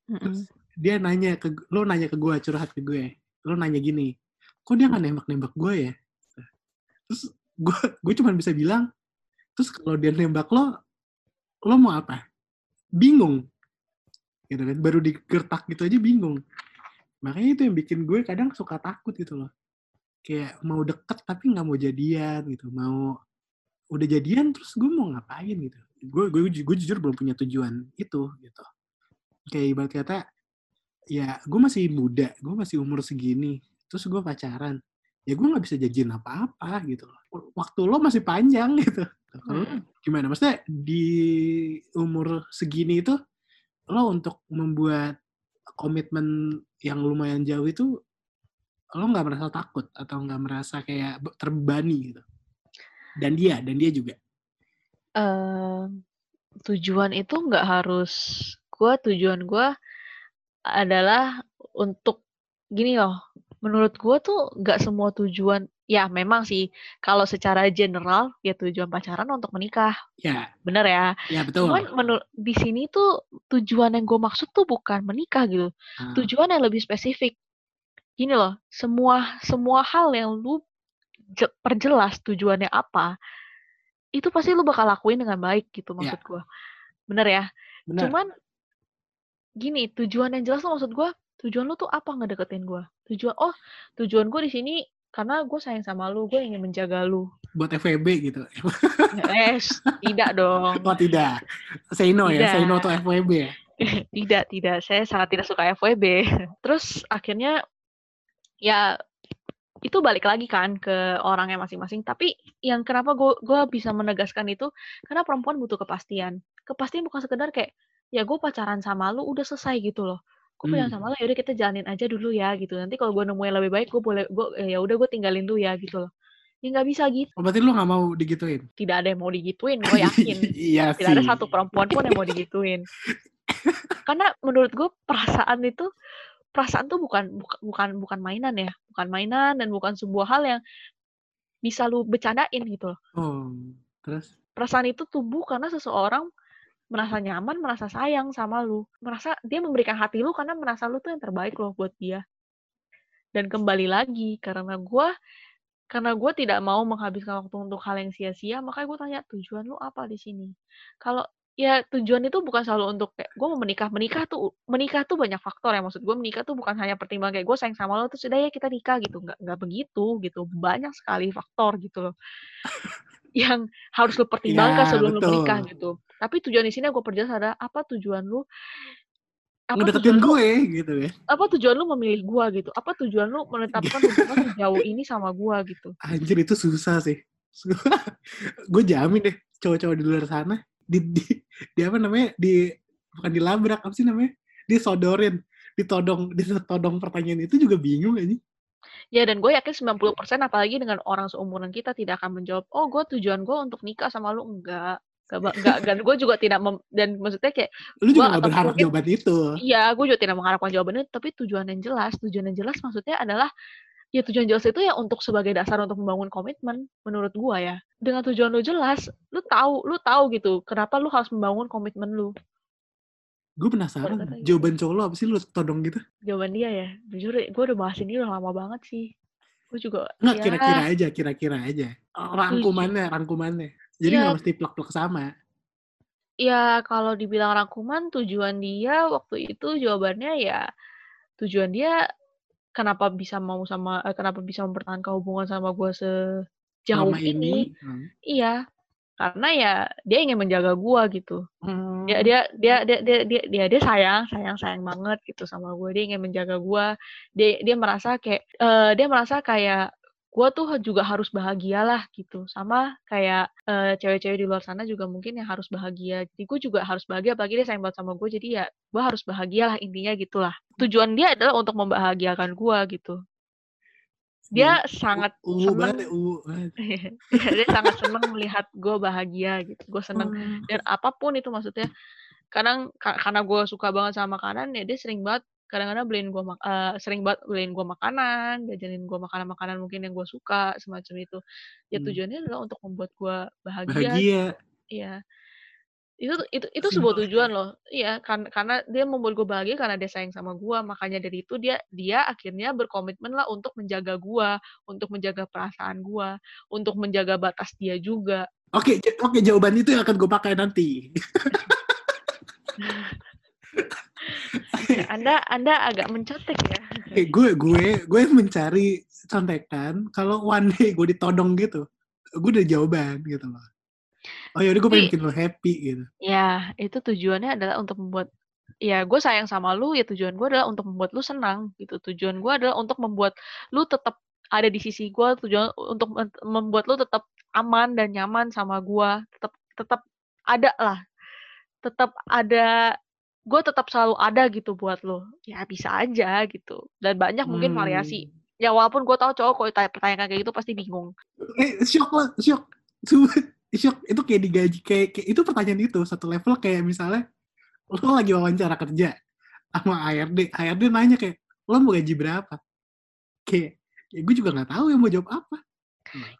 S2: mm-mm.
S1: dia nanya ke lo nanya ke gue curhat ke gue lo nanya gini kok dia nggak nembak nembak gue ya? Terus gue gue cuma bisa bilang terus kalau dia nembak lo lo mau apa? Bingung. Gitu kan baru digertak gitu aja bingung. Makanya itu yang bikin gue kadang suka takut gitu loh. Kayak mau deket tapi nggak mau jadian gitu mau udah jadian terus gue mau ngapain gitu. Gue gue gue jujur belum punya tujuan itu gitu. Kayak ibarat kata ya gue masih muda gue masih umur segini terus gue pacaran ya gue nggak bisa janjiin apa-apa gitu loh. Waktu lo masih panjang gitu. Kalau
S2: Hmm.
S1: gimana? Maksudnya di umur segini itu lo untuk membuat komitmen yang lumayan jauh itu lo nggak merasa takut atau nggak merasa kayak be- terbebani gitu? Dan dia dan dia juga?
S2: Eee, tujuan itu nggak harus gue tujuan gue adalah untuk gini loh, menurut gue tuh nggak semua tujuan ya memang sih kalau secara general ya tujuan pacaran untuk menikah,
S1: ya.
S2: Bener ya.
S1: ya betul.
S2: Cuman menurut di sini tuh tujuan yang gue maksud tuh bukan menikah gitu,
S1: Ah,
S2: tujuan yang lebih spesifik. Gini loh, semua semua hal yang lu je perjelas tujuannya apa, itu pasti lu bakal lakuin dengan baik gitu
S1: ya.
S2: maksud gue, bener ya?
S1: benar
S2: Cuman gini, tujuan yang jelas tuh maksud gue, tujuan lu tuh apa ngedeketin gue? Tujuan, oh tujuan gue di sini karena gue sayang sama lu, gue ingin menjaga lu.
S1: buat FWB gitu
S2: Eh, tidak dong.
S1: oh tidak say no ya say no
S2: Tidak.
S1: to FWB ya
S2: Tidak, tidak. Saya sangat tidak suka FWB. Terus akhirnya ya itu balik lagi kan ke orangnya masing-masing. Tapi yang kenapa gue gue bisa menegaskan itu karena perempuan butuh kepastian. Kepastian bukan sekedar kayak ya gue pacaran sama lu udah selesai gitu loh. Gue pacaran
S1: Hmm.
S2: sama lu ya udah kita jalanin aja dulu ya gitu. Nanti kalau gue nemu yang lebih baik gue boleh gue ya udah gue tinggalin lu ya gitu loh. Ya nggak bisa gitu.
S1: oh, berarti lo nggak mau digituin
S2: Tidak ada yang mau digituin, gue yakin.
S1: iya
S2: Tidak ada satu perempuan pun yang mau digituin. Karena menurut gue perasaan itu perasaan tuh bukan buka- bukan bukan mainan ya, bukan mainan dan bukan sebuah hal yang bisa lu bercandain gitu loh.
S1: oh terus
S2: Perasaan itu tumbuh karena seseorang merasa nyaman, merasa sayang sama lu, merasa dia memberikan hati lu karena merasa lu tuh yang terbaik loh buat dia. Dan kembali lagi karena gua karena gue tidak mau menghabiskan waktu untuk hal yang sia-sia, makanya gue tanya tujuan lu apa di sini? Kalau ya tujuan itu bukan selalu untuk kayak gue mau menikah, menikah tuh menikah tuh banyak faktor ya maksud gue menikah tuh bukan hanya pertimbangan kayak gue sayang sama lo terus udah ya kita nikah gitu, nggak nggak begitu gitu, banyak sekali faktor gitu loh yang harus lu pertimbangkan
S1: ya
S2: sebelum lu menikah
S1: betul
S2: gitu. Tapi tujuan di sini gue perjelas adalah apa tujuan lu apa
S1: ngedeketin
S2: tujuan lu
S1: gue gitu ya
S2: apa tujuan lu memilih gua gitu? Apa tujuan lu menetapkan hubungan sejauh ini sama gua gitu?
S1: Anjir itu susah sih. gue jamin deh cowok-cowok di luar sana di, di, di apa namanya di bukan dilabrak apa sih namanya disodorin ditodong ditodong pertanyaan itu juga bingung aja
S2: Ya dan gue yakin 90% apalagi dengan orang seumuran kita tidak akan menjawab, "Oh, gue tujuan gue untuk nikah sama lu." Enggak. Enggak, ba- enggak dan gue juga tidak mem- dan maksudnya kayak
S1: lu juga gak berharap
S2: mungkin-
S1: jawaban itu
S2: iya, gue juga tidak mengharapkan jawabannya, tapi tujuan yang jelas, tujuan yang jelas maksudnya adalah ya tujuan jelas itu ya untuk sebagai dasar untuk membangun komitmen menurut gua ya. Dengan tujuan lu jelas, lu tahu, lu tahu gitu kenapa lu harus membangun komitmen lu.
S1: Gue penasaran
S2: Kata-kata gitu.
S1: jawaban cowok lo apa sih lu todong gitu
S2: Jawaban dia ya, jujur gue udah bahas ini udah lama banget sih. Gue juga
S1: nggak
S2: ya,
S1: kira-kira aja kira-kira aja rangkumannya rangkumannya jadi
S2: Iya.
S1: nggak mesti plek-plek sama
S2: Ya, kalau dibilang rangkuman tujuan dia waktu itu jawabannya ya tujuan dia kenapa bisa mau sama eh, kenapa bisa mempertahankan hubungan sama gue sejauh ini.
S1: ini hmm.
S2: Iya, karena ya dia ingin menjaga gue gitu.
S1: Hmm.
S2: Dia dia dia dia dia dia dia, dia sayang, sayang sayang banget gitu sama gue. Dia ingin menjaga gue. Dia dia merasa kayak eh, dia merasa kayak gue tuh juga harus bahagia lah gitu. Sama kayak eh, cewek-cewek di luar sana juga mungkin yang harus bahagia. Jadi gue juga harus bahagia. Apalagi dia sayang banget sama gue. Jadi ya gue harus bahagia lah intinya gitulah. Tujuan dia adalah untuk membahagiakan gue gitu. Dia sangat
S1: ungu
S2: seneng
S1: banget.
S2: Iya, dia sangat seneng melihat gue bahagia gitu. Gue seneng
S1: Hmm.
S2: dan apa pun itu maksudnya kadang ka- karena gue suka banget sama makanan ya dia sering banget kadang-kadang beliin gue eh, sering banget beliin gue makanan jajanin gue makanan-makanan mungkin yang gue suka semacam itu ya
S1: Hmm.
S2: tujuannya adalah untuk membuat gue bahagia
S1: bahagia
S2: iya itu itu itu sebuah tujuan loh. Iya kan karena dia membuat gue bahagia karena dia sayang sama gue makanya dari itu dia dia akhirnya berkomitmen lah untuk menjaga gue untuk menjaga perasaan gue untuk menjaga batas dia juga.
S1: Oke j- oke jawaban itu yang akan gue pakai nanti.
S2: Ya, anda anda agak mencontek ya.
S1: Oke, gue gue gue mencari contekan kalau one day gue ditodong gitu gue udah jawaban gitu loh oh yaudah gue pengen bikin lo happy gitu
S2: Ya, itu tujuannya adalah untuk membuat ya gue sayang sama lu, ya tujuan gue adalah untuk membuat lu senang gitu. Tujuan gue adalah untuk membuat lu tetap ada di sisi gue, tujuan untuk mem- membuat lu tetap aman dan nyaman sama gue, tetap tetap ada lah. Tetap ada gue tetap selalu ada gitu buat lo ya bisa aja gitu dan banyak mungkin variasi
S1: Hmm.
S2: ya walaupun gue tahu cowok kalau ditanya pertanyaan kayak gitu pasti bingung
S1: Eh, shock lah, shock. Shock. Itu kayak digaji, kayak, kayak itu pertanyaan itu, satu level kayak misalnya, lo lagi wawancara kerja sama HRD, HRD nanya kayak, lo mau gaji berapa? Kayak, ya gue juga nggak tahu ya mau jawab apa.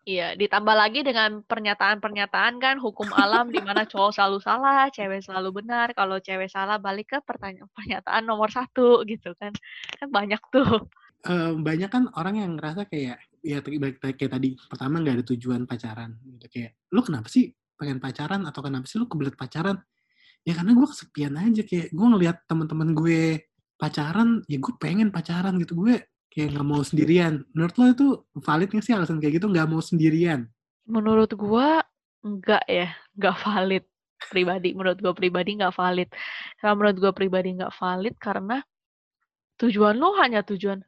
S2: Iya, ditambah lagi dengan pernyataan-pernyataan kan hukum alam di mana cowok selalu salah, cewek selalu benar. Kalau cewek salah balik ke pertanyaan pernyataan nomor satu gitu kan, kan banyak tuh.
S1: Eh, banyak kan orang yang ngerasa kayak, ya kayak tadi, pertama nggak ada tujuan pacaran. Gitu. Kayak, lo kenapa sih pengen pacaran atau kenapa sih lo kebelet pacaran? Ya karena gue kesepian aja, kayak gue ngeliat teman-teman gue pacaran, ya gue pengen pacaran gitu. Gue kayak nggak mau sendirian. Menurut lo itu valid nggak sih alasan kayak gitu nggak mau sendirian?
S2: Menurut gua enggak ya, enggak valid pribadi. Menurut gua pribadi enggak valid. Kalau menurut gua pribadi enggak valid karena tujuan lu hanya tujuan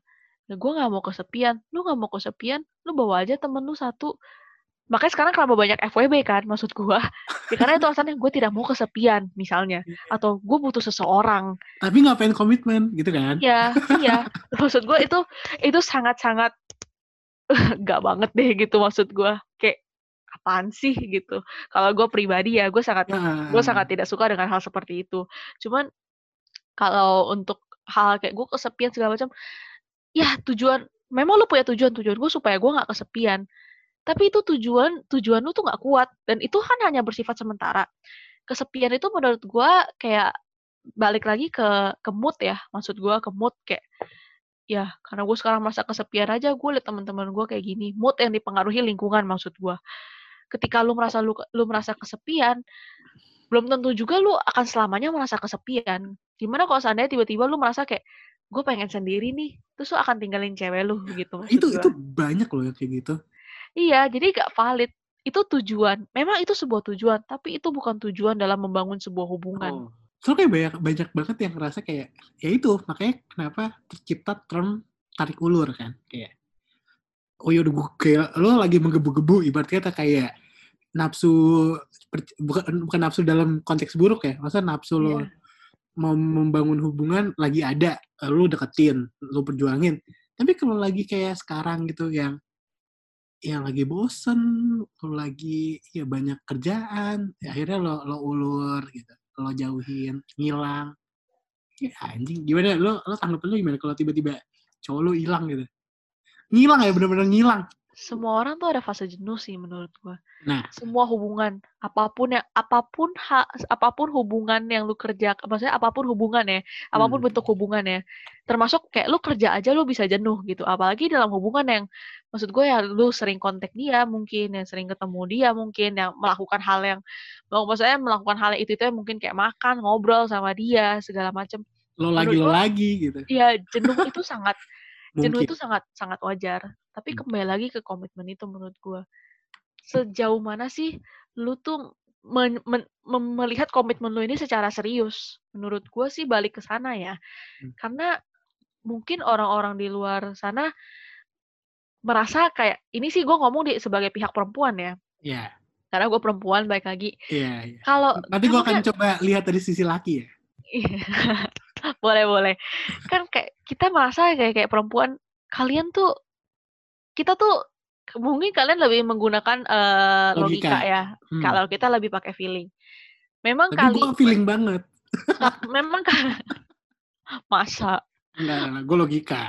S2: gue nggak mau kesepian, lu nggak mau kesepian, lu bawa aja temen lu satu. Makanya sekarang kalau banyak FWB kan, maksud gua. Ya karena itu alasannya gue tidak mau kesepian misalnya, atau gue butuh seseorang.
S1: Tapi ngapain komitmen gitu kan?
S2: Iya, iya. Maksud gue itu itu sangat-sangat nggak banget deh gitu maksud gue. Kayak apaan sih gitu. Kalau gue pribadi ya, gue sangat gue sangat tidak suka dengan hal seperti itu. Cuman kalau untuk hal kayak gue kesepian segala macam, ya tujuan memang lu punya tujuan tujuan gue supaya gue nggak kesepian. Tapi itu tujuan tujuan lu tuh nggak kuat dan itu kan hanya bersifat sementara. Kesepian itu menurut gue kayak balik lagi ke ke mood ya, maksud gue ke mood kayak ya karena gue sekarang merasa kesepian aja gue liat teman-teman gue kayak gini mood yang dipengaruhi lingkungan maksud gue ketika lu merasa lu lu merasa kesepian belum tentu juga lu akan selamanya merasa kesepian gimana kalau seandainya tiba-tiba lu merasa kayak gue pengen sendiri nih terus lu akan tinggalin cewek lu gitu
S1: itu
S2: gua.
S1: itu banyak loh yang kayak gitu.
S2: iya jadi gak valid itu tujuan memang itu sebuah tujuan tapi itu bukan tujuan dalam membangun sebuah hubungan
S1: Oh. Soalnya kayak banyak, banyak banget yang ngerasa kayak, ya itu, makanya kenapa tercipta term tarik ulur kan. Kayak, oh yaudah gue kayak, lo lagi menggebu-gebu, ibaratnya kayak nafsu, bukan, bukan nafsu dalam konteks buruk ya, maksudnya nafsu lo
S2: Iya.
S1: Mau membangun hubungan lagi ada, lo deketin, lo perjuangin. Tapi kalau lagi kayak sekarang gitu yang yang lagi bosen, lo lagi ya banyak kerjaan, ya akhirnya lo lo ulur gitu, lo jauhin, ngilang. Ya anjing, gimana lo lo tanggapin lo gimana kalau tiba-tiba cowok lo hilang gitu? Ngilang ya bener-bener ngilang.
S2: Semua orang tuh ada fase jenuh sih menurut gua.
S1: Nah,
S2: semua hubungan apa pun yang apa pun ha, apa pun hubungan yang lu kerja maksudnya apa pun hubungan ya apa pun
S1: Hmm.
S2: bentuk hubungan ya termasuk kayak lu kerja aja lu bisa jenuh gitu apalagi dalam hubungan yang maksud gue ya lu sering kontak dia mungkin yang sering ketemu dia mungkin yang melakukan hal yang maksudnya melakukan hal itu itu mungkin kayak makan ngobrol sama dia segala macam
S1: lo lagi
S2: Menurut
S1: lo
S2: gua-
S1: lagi gitu.
S2: ya jenuh itu sangat jenuh itu sangat sangat wajar tapi
S1: Hmm.
S2: kembali lagi ke komitmen itu menurut gua sejauh mana sih lu tuh men- men- mem- melihat komitmen lu ini secara serius menurut gua sih balik ke sana ya
S1: Hmm.
S2: karena mungkin orang-orang di luar sana merasa kayak ini sih gua ngomong di sebagai pihak perempuan ya
S1: Iya,
S2: karena gue perempuan baik lagi
S1: iya, iya.
S2: kalau
S1: Nanti gue
S2: kan
S1: akan coba lihat dari sisi laki ya.
S2: Iya. boleh boleh kan kayak kita merasa kayak kayak perempuan kalian tuh kita tuh mungkin kalian lebih menggunakan eh, logika.
S1: Logika.
S2: ya
S1: Hmm.
S2: kalau kita lebih pakai feeling memang
S1: Tapi
S2: kali
S1: feeling banget.
S2: memang ka- masa
S1: Enggak, enggak, gue logika.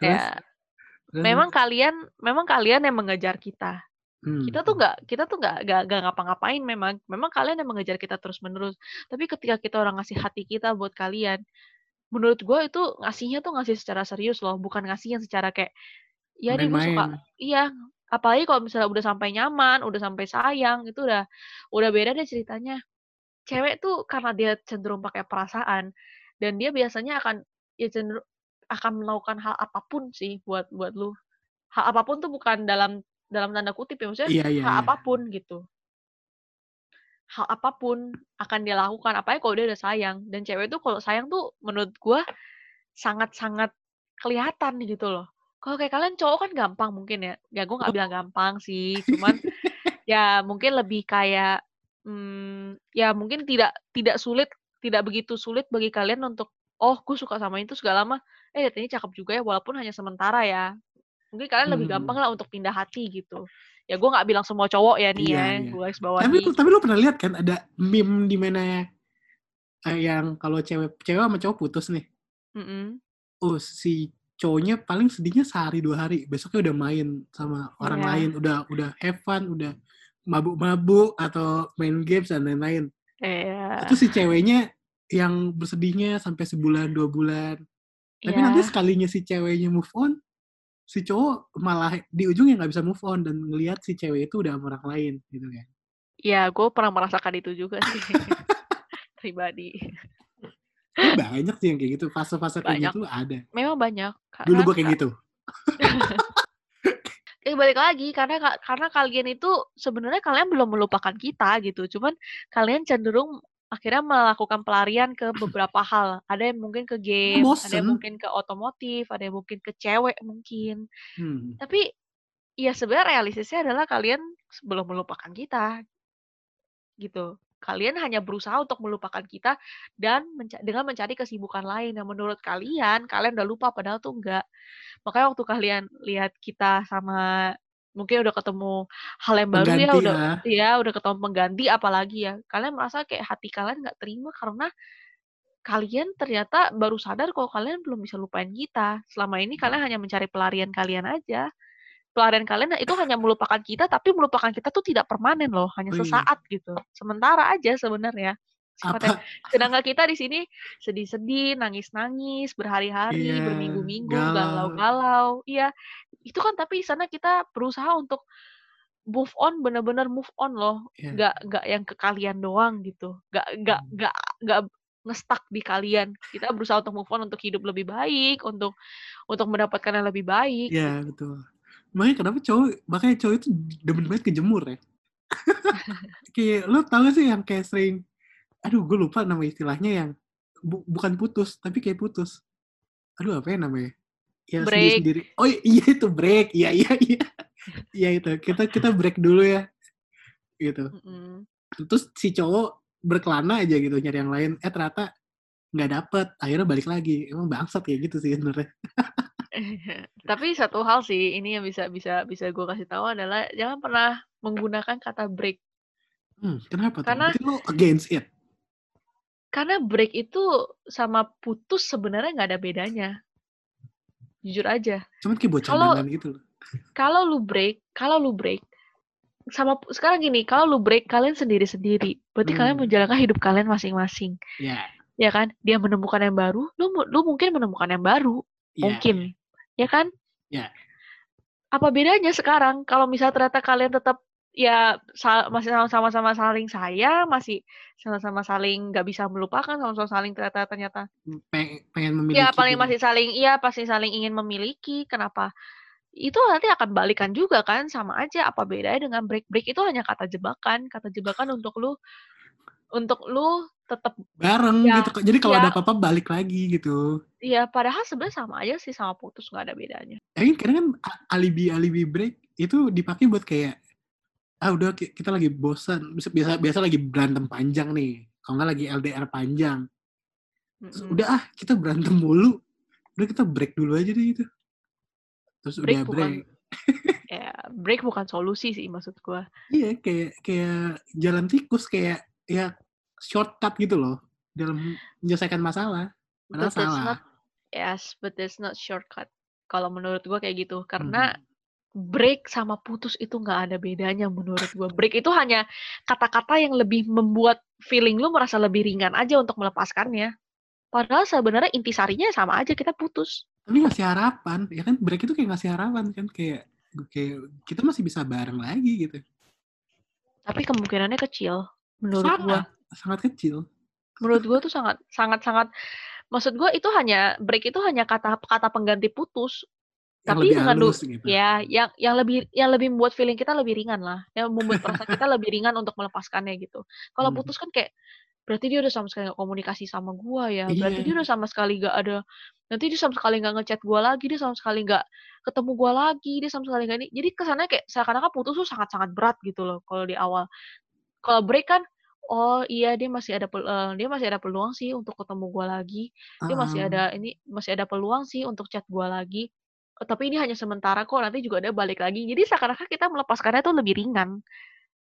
S1: Terus,
S2: ya
S1: terus,
S2: memang kalian memang kalian yang mengejar kita
S1: hmm.
S2: kita tuh nggak kita tuh nggak nggak nggak ngapa-ngapain memang memang kalian yang mengejar kita terus menerus tapi ketika kita orang ngasih hati kita buat kalian menurut gue itu ngasihnya tuh ngasih secara serius loh bukan ngasih yang secara kayak ya nih gue suka iya apalagi kalau misalnya udah sampai nyaman udah sampai sayang itu udah udah beda deh ceritanya. Cewek tuh karena dia cenderung pakai perasaan dan dia biasanya akan ya cenderung akan melakukan hal apa pun sih buat buat lu. Hal apa pun tuh bukan dalam dalam tanda kutip ya maksudnya
S1: Iya, iya,
S2: hal
S1: iya.
S2: apa pun gitu. Hal apa pun akan dia lakukan apalagi kalau dia udah sayang. Dan cewek tuh kalau sayang tuh menurut gua sangat-sangat kelihatan gitu loh kalau kayak kalian cowok kan gampang mungkin ya ya gue nggak bilang gampang sih cuman ya mungkin lebih kayak hmm, ya mungkin tidak tidak sulit tidak begitu sulit bagi kalian untuk, "Oh, gue suka sama itu segala lama, eh ini cakep juga ya walaupun hanya sementara ya." Mungkin kalian lebih gampang
S1: Hmm.
S2: lah untuk pindah hati gitu. Ya gue nggak bilang semua cowok ya nih
S1: Iya,
S2: ya,
S1: iya.
S2: gue garis
S1: Tapi tapi lu pernah lihat kan ada meme di mana yang kalau cewek cewek sama cowok putus nih.
S2: Mhm.
S1: Oh, si cowoknya paling sedihnya sehari dua hari, besoknya udah main sama orang
S2: Iya.
S1: lain, udah udah have fun, udah mabuk-mabuk atau main games dan lain-lain.
S2: Iya.
S1: Itu si ceweknya yang bersedihnya sampai sebulan dua bulan. Tapi nanti
S2: Iya.
S1: sekalinya si ceweknya move on, si cowok malah di ujungnya nggak bisa move on dan ngelihat si cewek itu udah sama orang lain gitu kan.
S2: Iya, gue pernah merasakan itu juga sih. Pribadi.
S1: Banyak sih yang kayak gitu, fase-fase kayak gitu ada.
S2: Memang banyak.
S1: Dulu gue kayak gitu.
S2: Eh, balik lagi karena ka- karena kalian itu sebenarnya kalian belum melupakan kita gitu. Cuman kalian cenderung akhirnya melakukan pelarian ke beberapa hal. Ada yang mungkin ke game, ada yang
S1: bosen.
S2: mungkin ke otomotif, ada yang mungkin ke cewek mungkin.
S1: Hmm.
S2: Tapi ya sebenarnya realistisnya adalah kalian belum melupakan kita gitu. Kalian hanya berusaha untuk melupakan kita dan menca- dengan mencari kesibukan lain yang menurut kalian kalian udah lupa padahal tuh enggak. Makanya waktu kalian lihat kita sama mungkin udah ketemu hal yang baru ya
S1: Pengganti
S2: udah
S1: ya.
S2: ya udah ketemu pengganti apalagi ya. Kalian merasa kayak hati kalian nggak terima karena kalian ternyata baru sadar kalau kalian belum bisa lupain kita. Selama ini kalian hanya mencari pelarian kalian aja. Pelarian kalian itu hanya melupakan kita, tapi melupakan kita tuh tidak permanen loh, hanya sesaat gitu. Sementara aja sebenarnya? Sedangkan kita di sini sedih-sedih, nangis-nangis, berhari-hari,
S1: Iya,
S2: berminggu-minggu,
S1: galau.
S2: galau-galau. Iya, itu kan tapi di sana kita berusaha untuk move on, bener-bener move on loh.
S1: Iya.
S2: Nggak nggak yang ke kalian doang gitu. Nggak nggak
S1: Hmm.
S2: nggak nggak ngestak di kalian. Kita berusaha untuk move on, untuk hidup lebih baik, untuk untuk mendapatkan yang lebih baik.
S1: Iya, betul. Makanya kenapa cowok, makanya cowok itu demen banget kejemur ya. kayak lo tau gak sih yang kayak sering, aduh gue lupa nama istilahnya yang bu- bukan putus, tapi kayak putus. Aduh apa ya namanya? Ya
S2: Break.
S1: sendiri. Oh iya itu break, iya iya iya. Iya itu, kita kita break dulu ya. Gitu.
S2: Mm-mm.
S1: Terus si cowok berkelana aja gitu nyari yang lain, eh ternyata nggak dapet, akhirnya balik lagi. Emang bangsat kayak gitu sih sebenarnya.
S2: Tapi satu hal sih ini yang bisa bisa bisa gue kasih tahu adalah jangan pernah menggunakan kata break.
S1: Hmm, kenapa tuh?
S2: Karena-
S1: Berarti lo against it?
S2: Karena break itu sama putus sebenarnya nggak ada bedanya. Jujur aja.
S1: Cuman kayak buat
S2: Kalau-
S1: gitu loh.
S2: Kalau lu break, kalau lu break sama sekarang gini, kalau lu break kalian sendiri-sendiri. Berarti kalian
S1: Hmm.
S2: menjalankan hidup kalian masing-masing.
S1: Ya,
S2: Ya kan? Dia menemukan yang baru, lu lu mungkin menemukan yang baru.
S1: ya,
S2: mungkin. Ya kan?
S1: Ya.
S2: Apa bedanya sekarang kalau misalnya ternyata kalian tetap ya sa- masih sama-sama saling sayang, masih sama-sama saling nggak bisa melupakan, sama-sama saling ternyata ternyata
S1: Peng- pengen memiliki.
S2: ya paling masih saling iya pasti saling ingin memiliki. Kenapa? Itu nanti akan balikan juga kan sama aja apa bedanya dengan break break itu hanya kata jebakan kata jebakan untuk lu untuk lu tetap
S1: bareng
S2: Ya,
S1: gitu. Jadi kalau
S2: ya.
S1: ada apa-apa balik lagi gitu.
S2: ya padahal sebenarnya sama aja sih sama putus nggak ada bedanya.
S1: Ya kan kadang kan a- alibi-alibi break itu dipakai buat kayak ah udah ki- kita lagi bosan biasa biasa, lagi berantem panjang nih. Kalau nggak lagi LDR panjang. Terus udah ah kita berantem mulu. Udah kita break dulu aja deh gitu. Terus
S2: Break
S1: udah
S2: bukan
S1: break.
S2: ya break bukan solusi sih maksud gua.
S1: Iya kayak kayak jalan tikus kayak ya shortcut gitu loh dalam menyelesaikan masalah. Padahal
S2: but
S1: salah.
S2: not yes but that's not shortcut. Kalau menurut gua kayak gitu karena
S1: Mhm.
S2: break sama putus itu nggak ada bedanya menurut gua. Break itu hanya kata-kata yang lebih membuat feeling lu merasa lebih ringan aja untuk melepaskannya. Padahal sebenarnya intisarinya sama aja kita putus.
S1: Tapi ngasih harapan ya kan? Break itu kayak ngasih harapan kan? Kayak kayak kita masih bisa bareng lagi gitu.
S2: Tapi kemungkinannya kecil menurut gua
S1: sangat kecil.
S2: Menurut gua tuh sangat sangat sangat maksud gua itu hanya break itu hanya kata kata pengganti putus.
S1: Yang
S2: Tapi
S1: lebih
S2: dengan
S1: halus gitu.
S2: ya yang yang lebih yang lebih membuat feeling kita lebih ringan lah. Yang membuat perasaan kita lebih ringan untuk melepaskannya gitu. Kalau
S1: Hmm.
S2: putus kan kayak berarti dia udah sama sekali gak komunikasi sama gua ya. Berarti
S1: Iya.
S2: dia udah sama sekali gak ada nanti dia sama sekali gak ngechat gua lagi dia sama sekali gak ketemu gua lagi dia sama sekali gak ini. Jadi kesannya kayak seakan-akan putus tuh sangat-sangat berat gitu loh kalau di awal. Kalau break kan oh iya dia masih ada eee, dia masih ada peluang sih untuk ketemu gue lagi. Dia masih
S1: Heeh.
S2: ada ini, masih ada peluang sih untuk chat gue lagi. Eee, tapi ini hanya sementara kok, nanti juga dia balik lagi. Jadi seakan-akan kita melepaskannya tuh lebih ringan.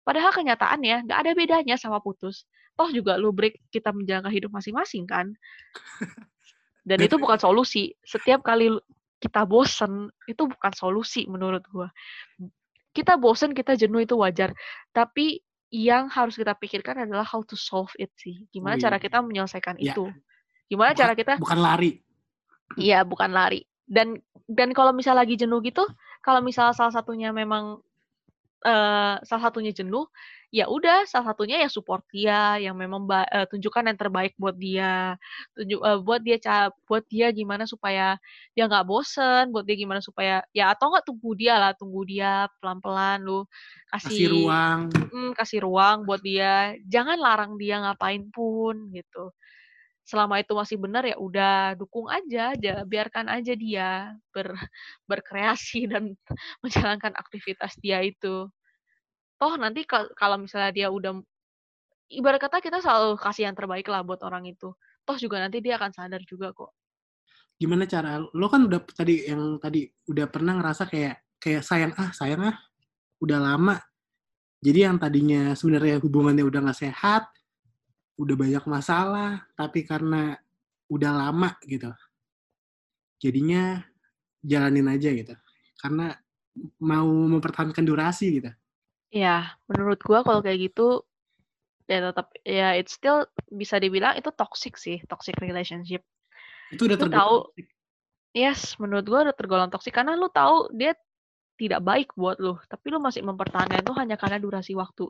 S2: Padahal kenyataannya nggak ada bedanya sama putus. Toh juga lu break, kita menjalani hidup masing-masing kan. Dan itu bukan solusi. Setiap kali lu kita bosen, itu bukan solusi menurut gua. Kita bosen, kita jenuh itu wajar. Tapi yang harus kita pikirkan adalah how to solve it sih. Gimana
S1: Wih,
S2: cara kita menyelesaikan
S1: ya,
S2: itu. Gimana
S1: bukan
S2: cara kita
S1: bukan lari.
S2: Iya, bukan lari. Dan dan kalau misal lagi jenuh gitu, kalau misal salah satunya memang, eee, salah satunya jenuh, ya udah salah satunya ya support dia, yang memang eee, tunjukkan yang terbaik buat dia. Tunjuk eee, buat dia buat dia gimana supaya dia nggak bosen, buat dia gimana supaya ya atau enggak tunggu dia lah, tunggu dia pelan-pelan lu
S1: Kasih
S2: kasih
S1: ruang.
S2: mhm, kasih ruang buat dia. Jangan larang dia ngapain pun gitu. Selama itu masih benar, ya udah dukung aja, ja biarkan aja dia ber berkreasi dan menjalankan aktivitas dia itu. Toh nanti kal kalau misalnya dia udah ibarat kata kita selalu kasih yang terbaik lah buat orang itu. Toh juga nanti dia akan sadar juga kok.
S1: Gimana cara lo kan udah tadi yang tadi udah pernah ngerasa kayak kayak sayang ah sayang ah udah lama. Jadi yang tadinya sebenarnya hubungannya udah nggak sehat, udah banyak masalah, tapi karena udah lama gitu. Jadinya jalanin aja gitu. Karena mau mempertahankan durasi gitu.
S2: Iya, menurut gua kalau kayak gitu, ya tetap ya it's still bisa dibilang itu toxic sih, toxic relationship.
S1: Itu udah tergolong
S2: tahu yes, menurut gua udah tergolong toxic karena lu tahu dia tidak baik buat lu, tapi lu masih mempertahankan itu hanya karena durasi waktu.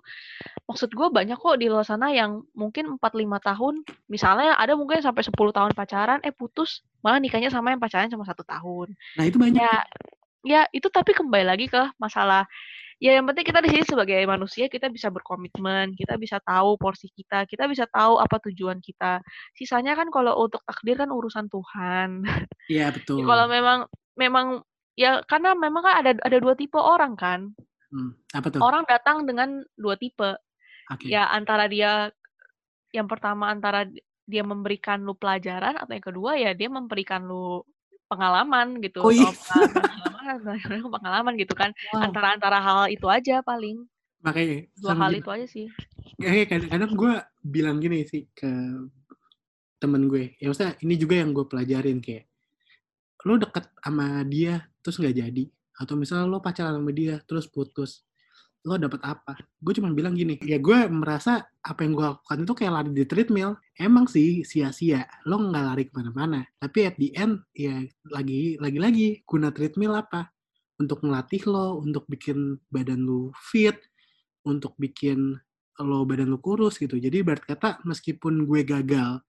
S2: Maksud gua banyak kok di luar sana yang mungkin 4, 5 tahun, misalnya ada mungkin sampai 10 tahun pacaran, eh putus, malah nikahnya sama yang pacaran cuma 1 tahun.
S1: Nah itu banyak
S2: Ya ya itu tapi kembali lagi ke masalah ya yang penting kita di sini sebagai manusia kita bisa berkomitmen, kita bisa tahu porsi kita, kita bisa tahu apa tujuan kita. Sisanya kan kalau untuk takdir kan urusan Tuhan.
S1: Iya
S2: Ya kalau
S1: betul.
S2: memang memang ya karena memang kan ada ada 2 tipe orang kan.
S1: Hmm, apa tuh?
S2: Orang datang dengan 2 tipe.
S1: Oke.
S2: Ya antara dia yang pertama antara dia memberikan lu pelajaran atau yang kedua ya dia memberikan lu pengalaman gitu,
S1: Oh iya.
S2: atau pengalaman pengalaman gitu kan.
S1: Wow.
S2: Antara antara hal itu aja paling.
S1: Makanya
S2: 2
S1: sama
S2: hal
S1: gitu.
S2: itu aja sih.
S1: Kadang-kadang gue bilang gini sih ke temen gue. Ya maksudnya ini juga yang gue pelajarin kayak lo deket sama dia terus nggak jadi. Atau misalnya lo pacaran sama dia terus putus lo dapet apa? Gue cuma bilang gini ya gue merasa apa yang gue lakukan itu kayak lari di treadmill. Emang sih sia-sia lo nggak lari ke mana-mana. Tapi at the end ya lagi lagi lagi guna treadmill apa? Untuk melatih lo untuk bikin badan lo fit untuk bikin lo badan lo kurus gitu. Jadi berarti kata meskipun gue gagal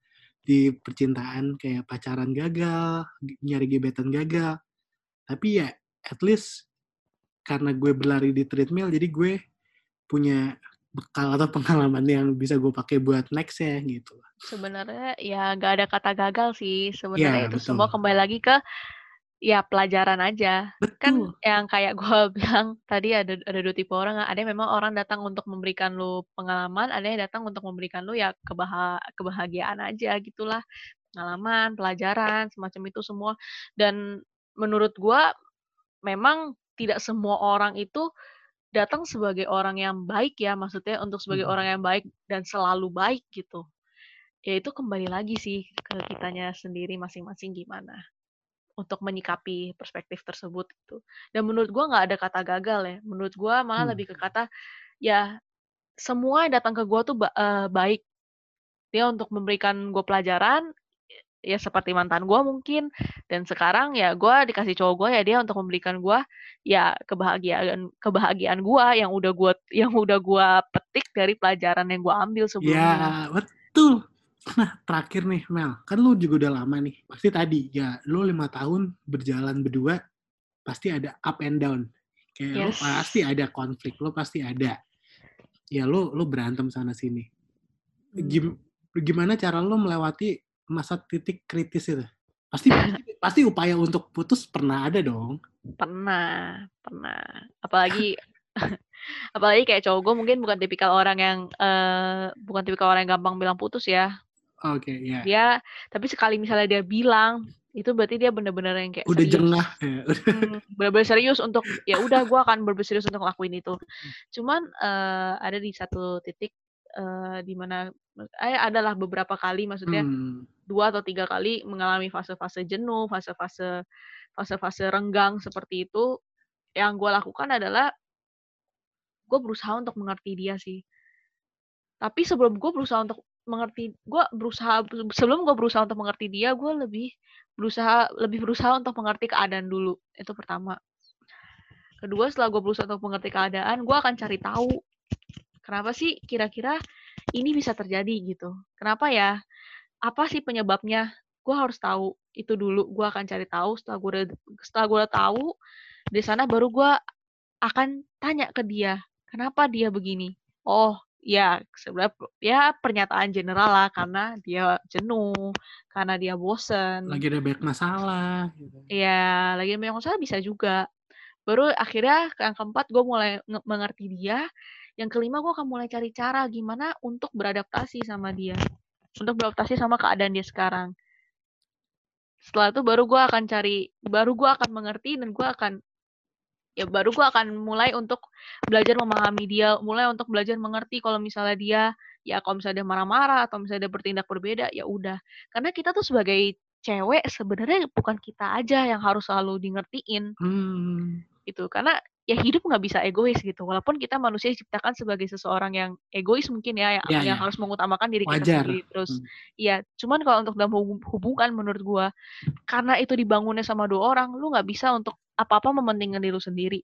S1: di percintaan kayak pacaran gagal, nyari gebetan gagal. Tapi ya at least karena gue berlari di treadmill jadi gue punya bekal atau pengalaman yang bisa gue pakai buat next ya gitu.
S2: Sebenarnya ya nggak ada kata gagal sih. Sebenarnya
S1: Iya,
S2: itu
S1: betul.
S2: semua kembali lagi ke ya pelajaran aja. Kan
S1: Betul.
S2: yang kayak gue bilang tadi ada ada 2 tipe orang, ada yang memang orang datang untuk memberikan lu pengalaman, ada yang datang untuk memberikan lu ya kebaha kebahagiaan aja gitulah. Pengalaman, pelajaran, semacam itu semua. Dan menurut gua memang tidak semua orang itu datang sebagai orang yang baik ya, maksudnya untuk sebagai
S1: Mhm.
S2: orang yang baik dan selalu baik gitu. Ya itu kembali lagi sih ke kitanya sendiri masing-masing gimana untuk menyikapi perspektif tersebut gitu. Dan menurut gua nggak ada kata gagal ya, menurut gua malah
S1: Hmm.
S2: lebih ke kata, ya semua yang datang ke gua tuh ba eee, baik. Dia untuk memberikan gua pelajaran, ya seperti mantan gua mungkin, dan sekarang ya gua dikasih cowok gua ya dia untuk memberikan gua ya kebahagiaan kebahagiaan gua yang udah gua yang udah gua petik dari pelajaran yang gua ambil sebelumnya.
S1: Ya, betul. Nah, terakhir nih Mel, kan lu juga udah lama nih. Pasti tadi ya lu 5 tahun berjalan berdua pasti ada up and down. Kayak lu
S2: Yes.
S1: pasti ada konflik, lu pasti ada. Ya lu lu berantem sana sini.
S2: Mmm.
S1: Gim gimana cara lu melewati masa titik kritis itu? Pasti pasti upaya untuk putus pernah ada dong?
S2: Pernah pernah. Apalagi Apalagi kayak cowok gue mungkin bukan tipikal orang yang uh, bukan tipikal orang yang gampang bilang putus ya.
S1: Oke, okay, iya. Yeah.
S2: Dia tapi sekali misalnya dia bilang itu berarti dia bener-bener yang kayak
S1: udah
S2: serius.
S1: jengah ya.
S2: hmm, bener-bener serius untuk ya udah gue akan bener serius untuk ngelakuin itu cuman uh, ada di satu titik uh, di mana eh adalah beberapa kali maksudnya hmm. Dua atau tiga kali mengalami fase-fase jenuh fase-fase fase-fase renggang seperti itu yang gue lakukan adalah gue berusaha untuk mengerti dia sih. Tapi sebelum gue berusaha untuk mengerti gue berusaha sebelum gue berusaha untuk mengerti dia gue lebih berusaha lebih berusaha untuk mengerti keadaan dulu. Itu pertama. Kedua setelah gue berusaha untuk mengerti keadaan gue akan cari tahu kenapa sih kira-kira ini bisa terjadi gitu. Kenapa ya apa sih penyebabnya gue harus tahu itu dulu gue akan cari tahu setelah gue setelah gue tahu di sana baru gue akan tanya ke dia kenapa dia begini oh ya sebenarnya ya pernyataan general lah karena dia jenuh, karena dia bosen.
S1: Lagi ada banyak masalah.
S2: Gitu. Iya, lagi banyak masalah bisa juga. Baru akhirnya yang keempat gue mulai mengerti dia. Yang kelima gue akan mulai cari cara gimana untuk beradaptasi sama dia, untuk beradaptasi sama keadaan dia sekarang. Setelah itu baru gue akan cari, baru gue akan mengerti dan gue akan ya baru gue akan mulai untuk belajar memahami dia, mulai untuk belajar mengerti kalau misalnya dia ya kalau misalnya dia marah-marah atau misalnya dia bertindak berbeda ya udah. Karena kita tuh sebagai cewek sebenarnya bukan kita aja yang harus selalu di ngertiin. Hmm. Gitu. Karena ya hidup nggak bisa egois gitu. Walaupun kita manusia diciptakan sebagai seseorang yang egois mungkin ya, yang, ya, yang ya. harus mengutamakan diri Wajar. kita sendiri. Terus, hmm. ya, cuman kalau untuk dalam hubungan menurut gua, karena itu dibangunnya sama dua orang, lu nggak bisa untuk apa-apa mementingkan diri lu sendiri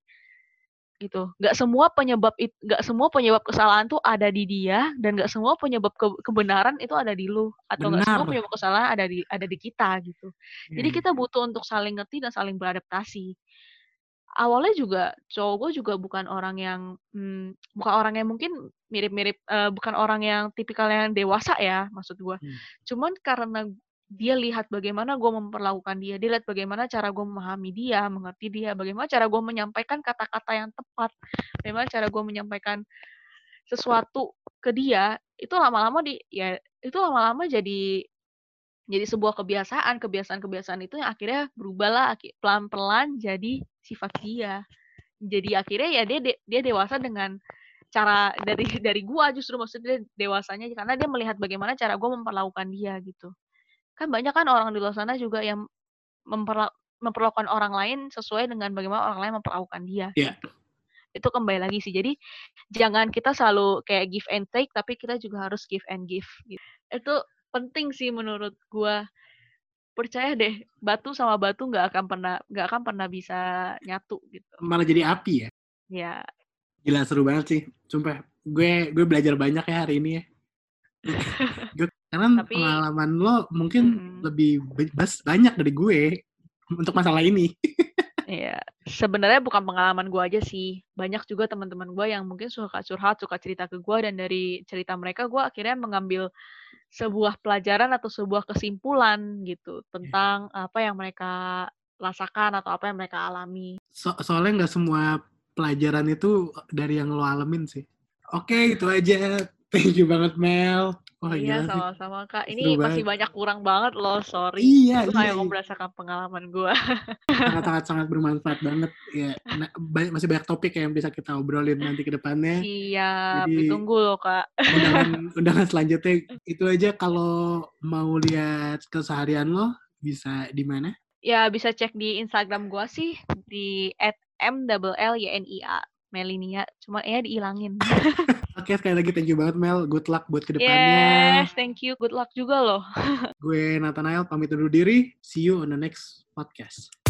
S2: gitu nggak semua penyebab itu nggak semua penyebab kesalahan tuh ada di dia dan nggak semua penyebab ke, kebenaran itu ada di lu atau nggak semua penyebab kesalahan ada di ada di kita gitu hmm. jadi kita butuh untuk saling ngerti dan saling beradaptasi awalnya juga cowok gue juga bukan orang yang hmm, bukan orang yang mungkin mirip-mirip uh, bukan orang yang tipikal yang dewasa ya maksud gue hmm. cuman karena dia lihat bagaimana gue memperlakukan dia, dia lihat bagaimana cara gue memahami dia, mengerti dia, bagaimana cara gue menyampaikan kata-kata yang tepat, bagaimana cara gue menyampaikan sesuatu ke dia, itu lama-lama di ya itu lama-lama jadi jadi sebuah kebiasaan, kebiasaan-kebiasaan itu yang akhirnya berubahlah pelan-pelan jadi sifat dia. Jadi akhirnya ya dia dia dewasa dengan cara dari dari gua justru maksudnya dewasanya karena dia melihat bagaimana cara gue memperlakukan dia gitu kan banyak kan orang di luar sana juga yang memperla memperlakukan orang lain sesuai dengan bagaimana orang lain memperlakukan dia.
S1: Yeah.
S2: Itu kembali lagi sih. Jadi jangan kita selalu kayak give and take, tapi kita juga harus give and give. Gitu. Itu penting sih menurut gua. Percaya deh, batu sama batu nggak akan pernah nggak akan pernah bisa nyatu gitu.
S1: Malah jadi api ya?
S2: Ya.
S1: Gila seru banget sih. Sumpah, gue gue belajar banyak ya hari ini ya. gue karena Tapi, pengalaman lo mungkin mm, lebih banyak dari gue untuk masalah ini.
S2: Iya, sebenarnya bukan pengalaman gue aja sih. Banyak juga teman-teman gue yang mungkin suka curhat, suka cerita ke gue dan dari cerita mereka gue akhirnya mengambil sebuah pelajaran atau sebuah kesimpulan gitu tentang apa yang mereka rasakan atau apa yang mereka alami.
S1: So soalnya nggak semua pelajaran itu dari yang lo alamin sih. Oke, itu aja. Thank you banget Mel.
S2: Wah, iya, sama-sama Kak. Ini Seru masih banyak kurang banget loh, sorry.
S1: Iya,
S2: Itu
S1: iya,
S2: iya. berdasarkan pengalaman gue.
S1: Sangat-sangat sangat bermanfaat banget. Ya, nah, masih banyak topik yang bisa kita obrolin nanti ke depannya.
S2: Iya, ditunggu loh Kak.
S1: Undangan, undangan selanjutnya itu aja kalau mau lihat keseharian lo bisa di mana?
S2: Ya, bisa cek di Instagram gue sih di @m_l_y_n_i_a Melinia, cuma ya diilangin.
S1: Oke, sekali lagi thank you banget Mel. Good luck buat ke depannya.
S2: Yes, thank you. Good luck juga loh.
S1: Gue Nathanael, pamit undur diri. See you on the next podcast.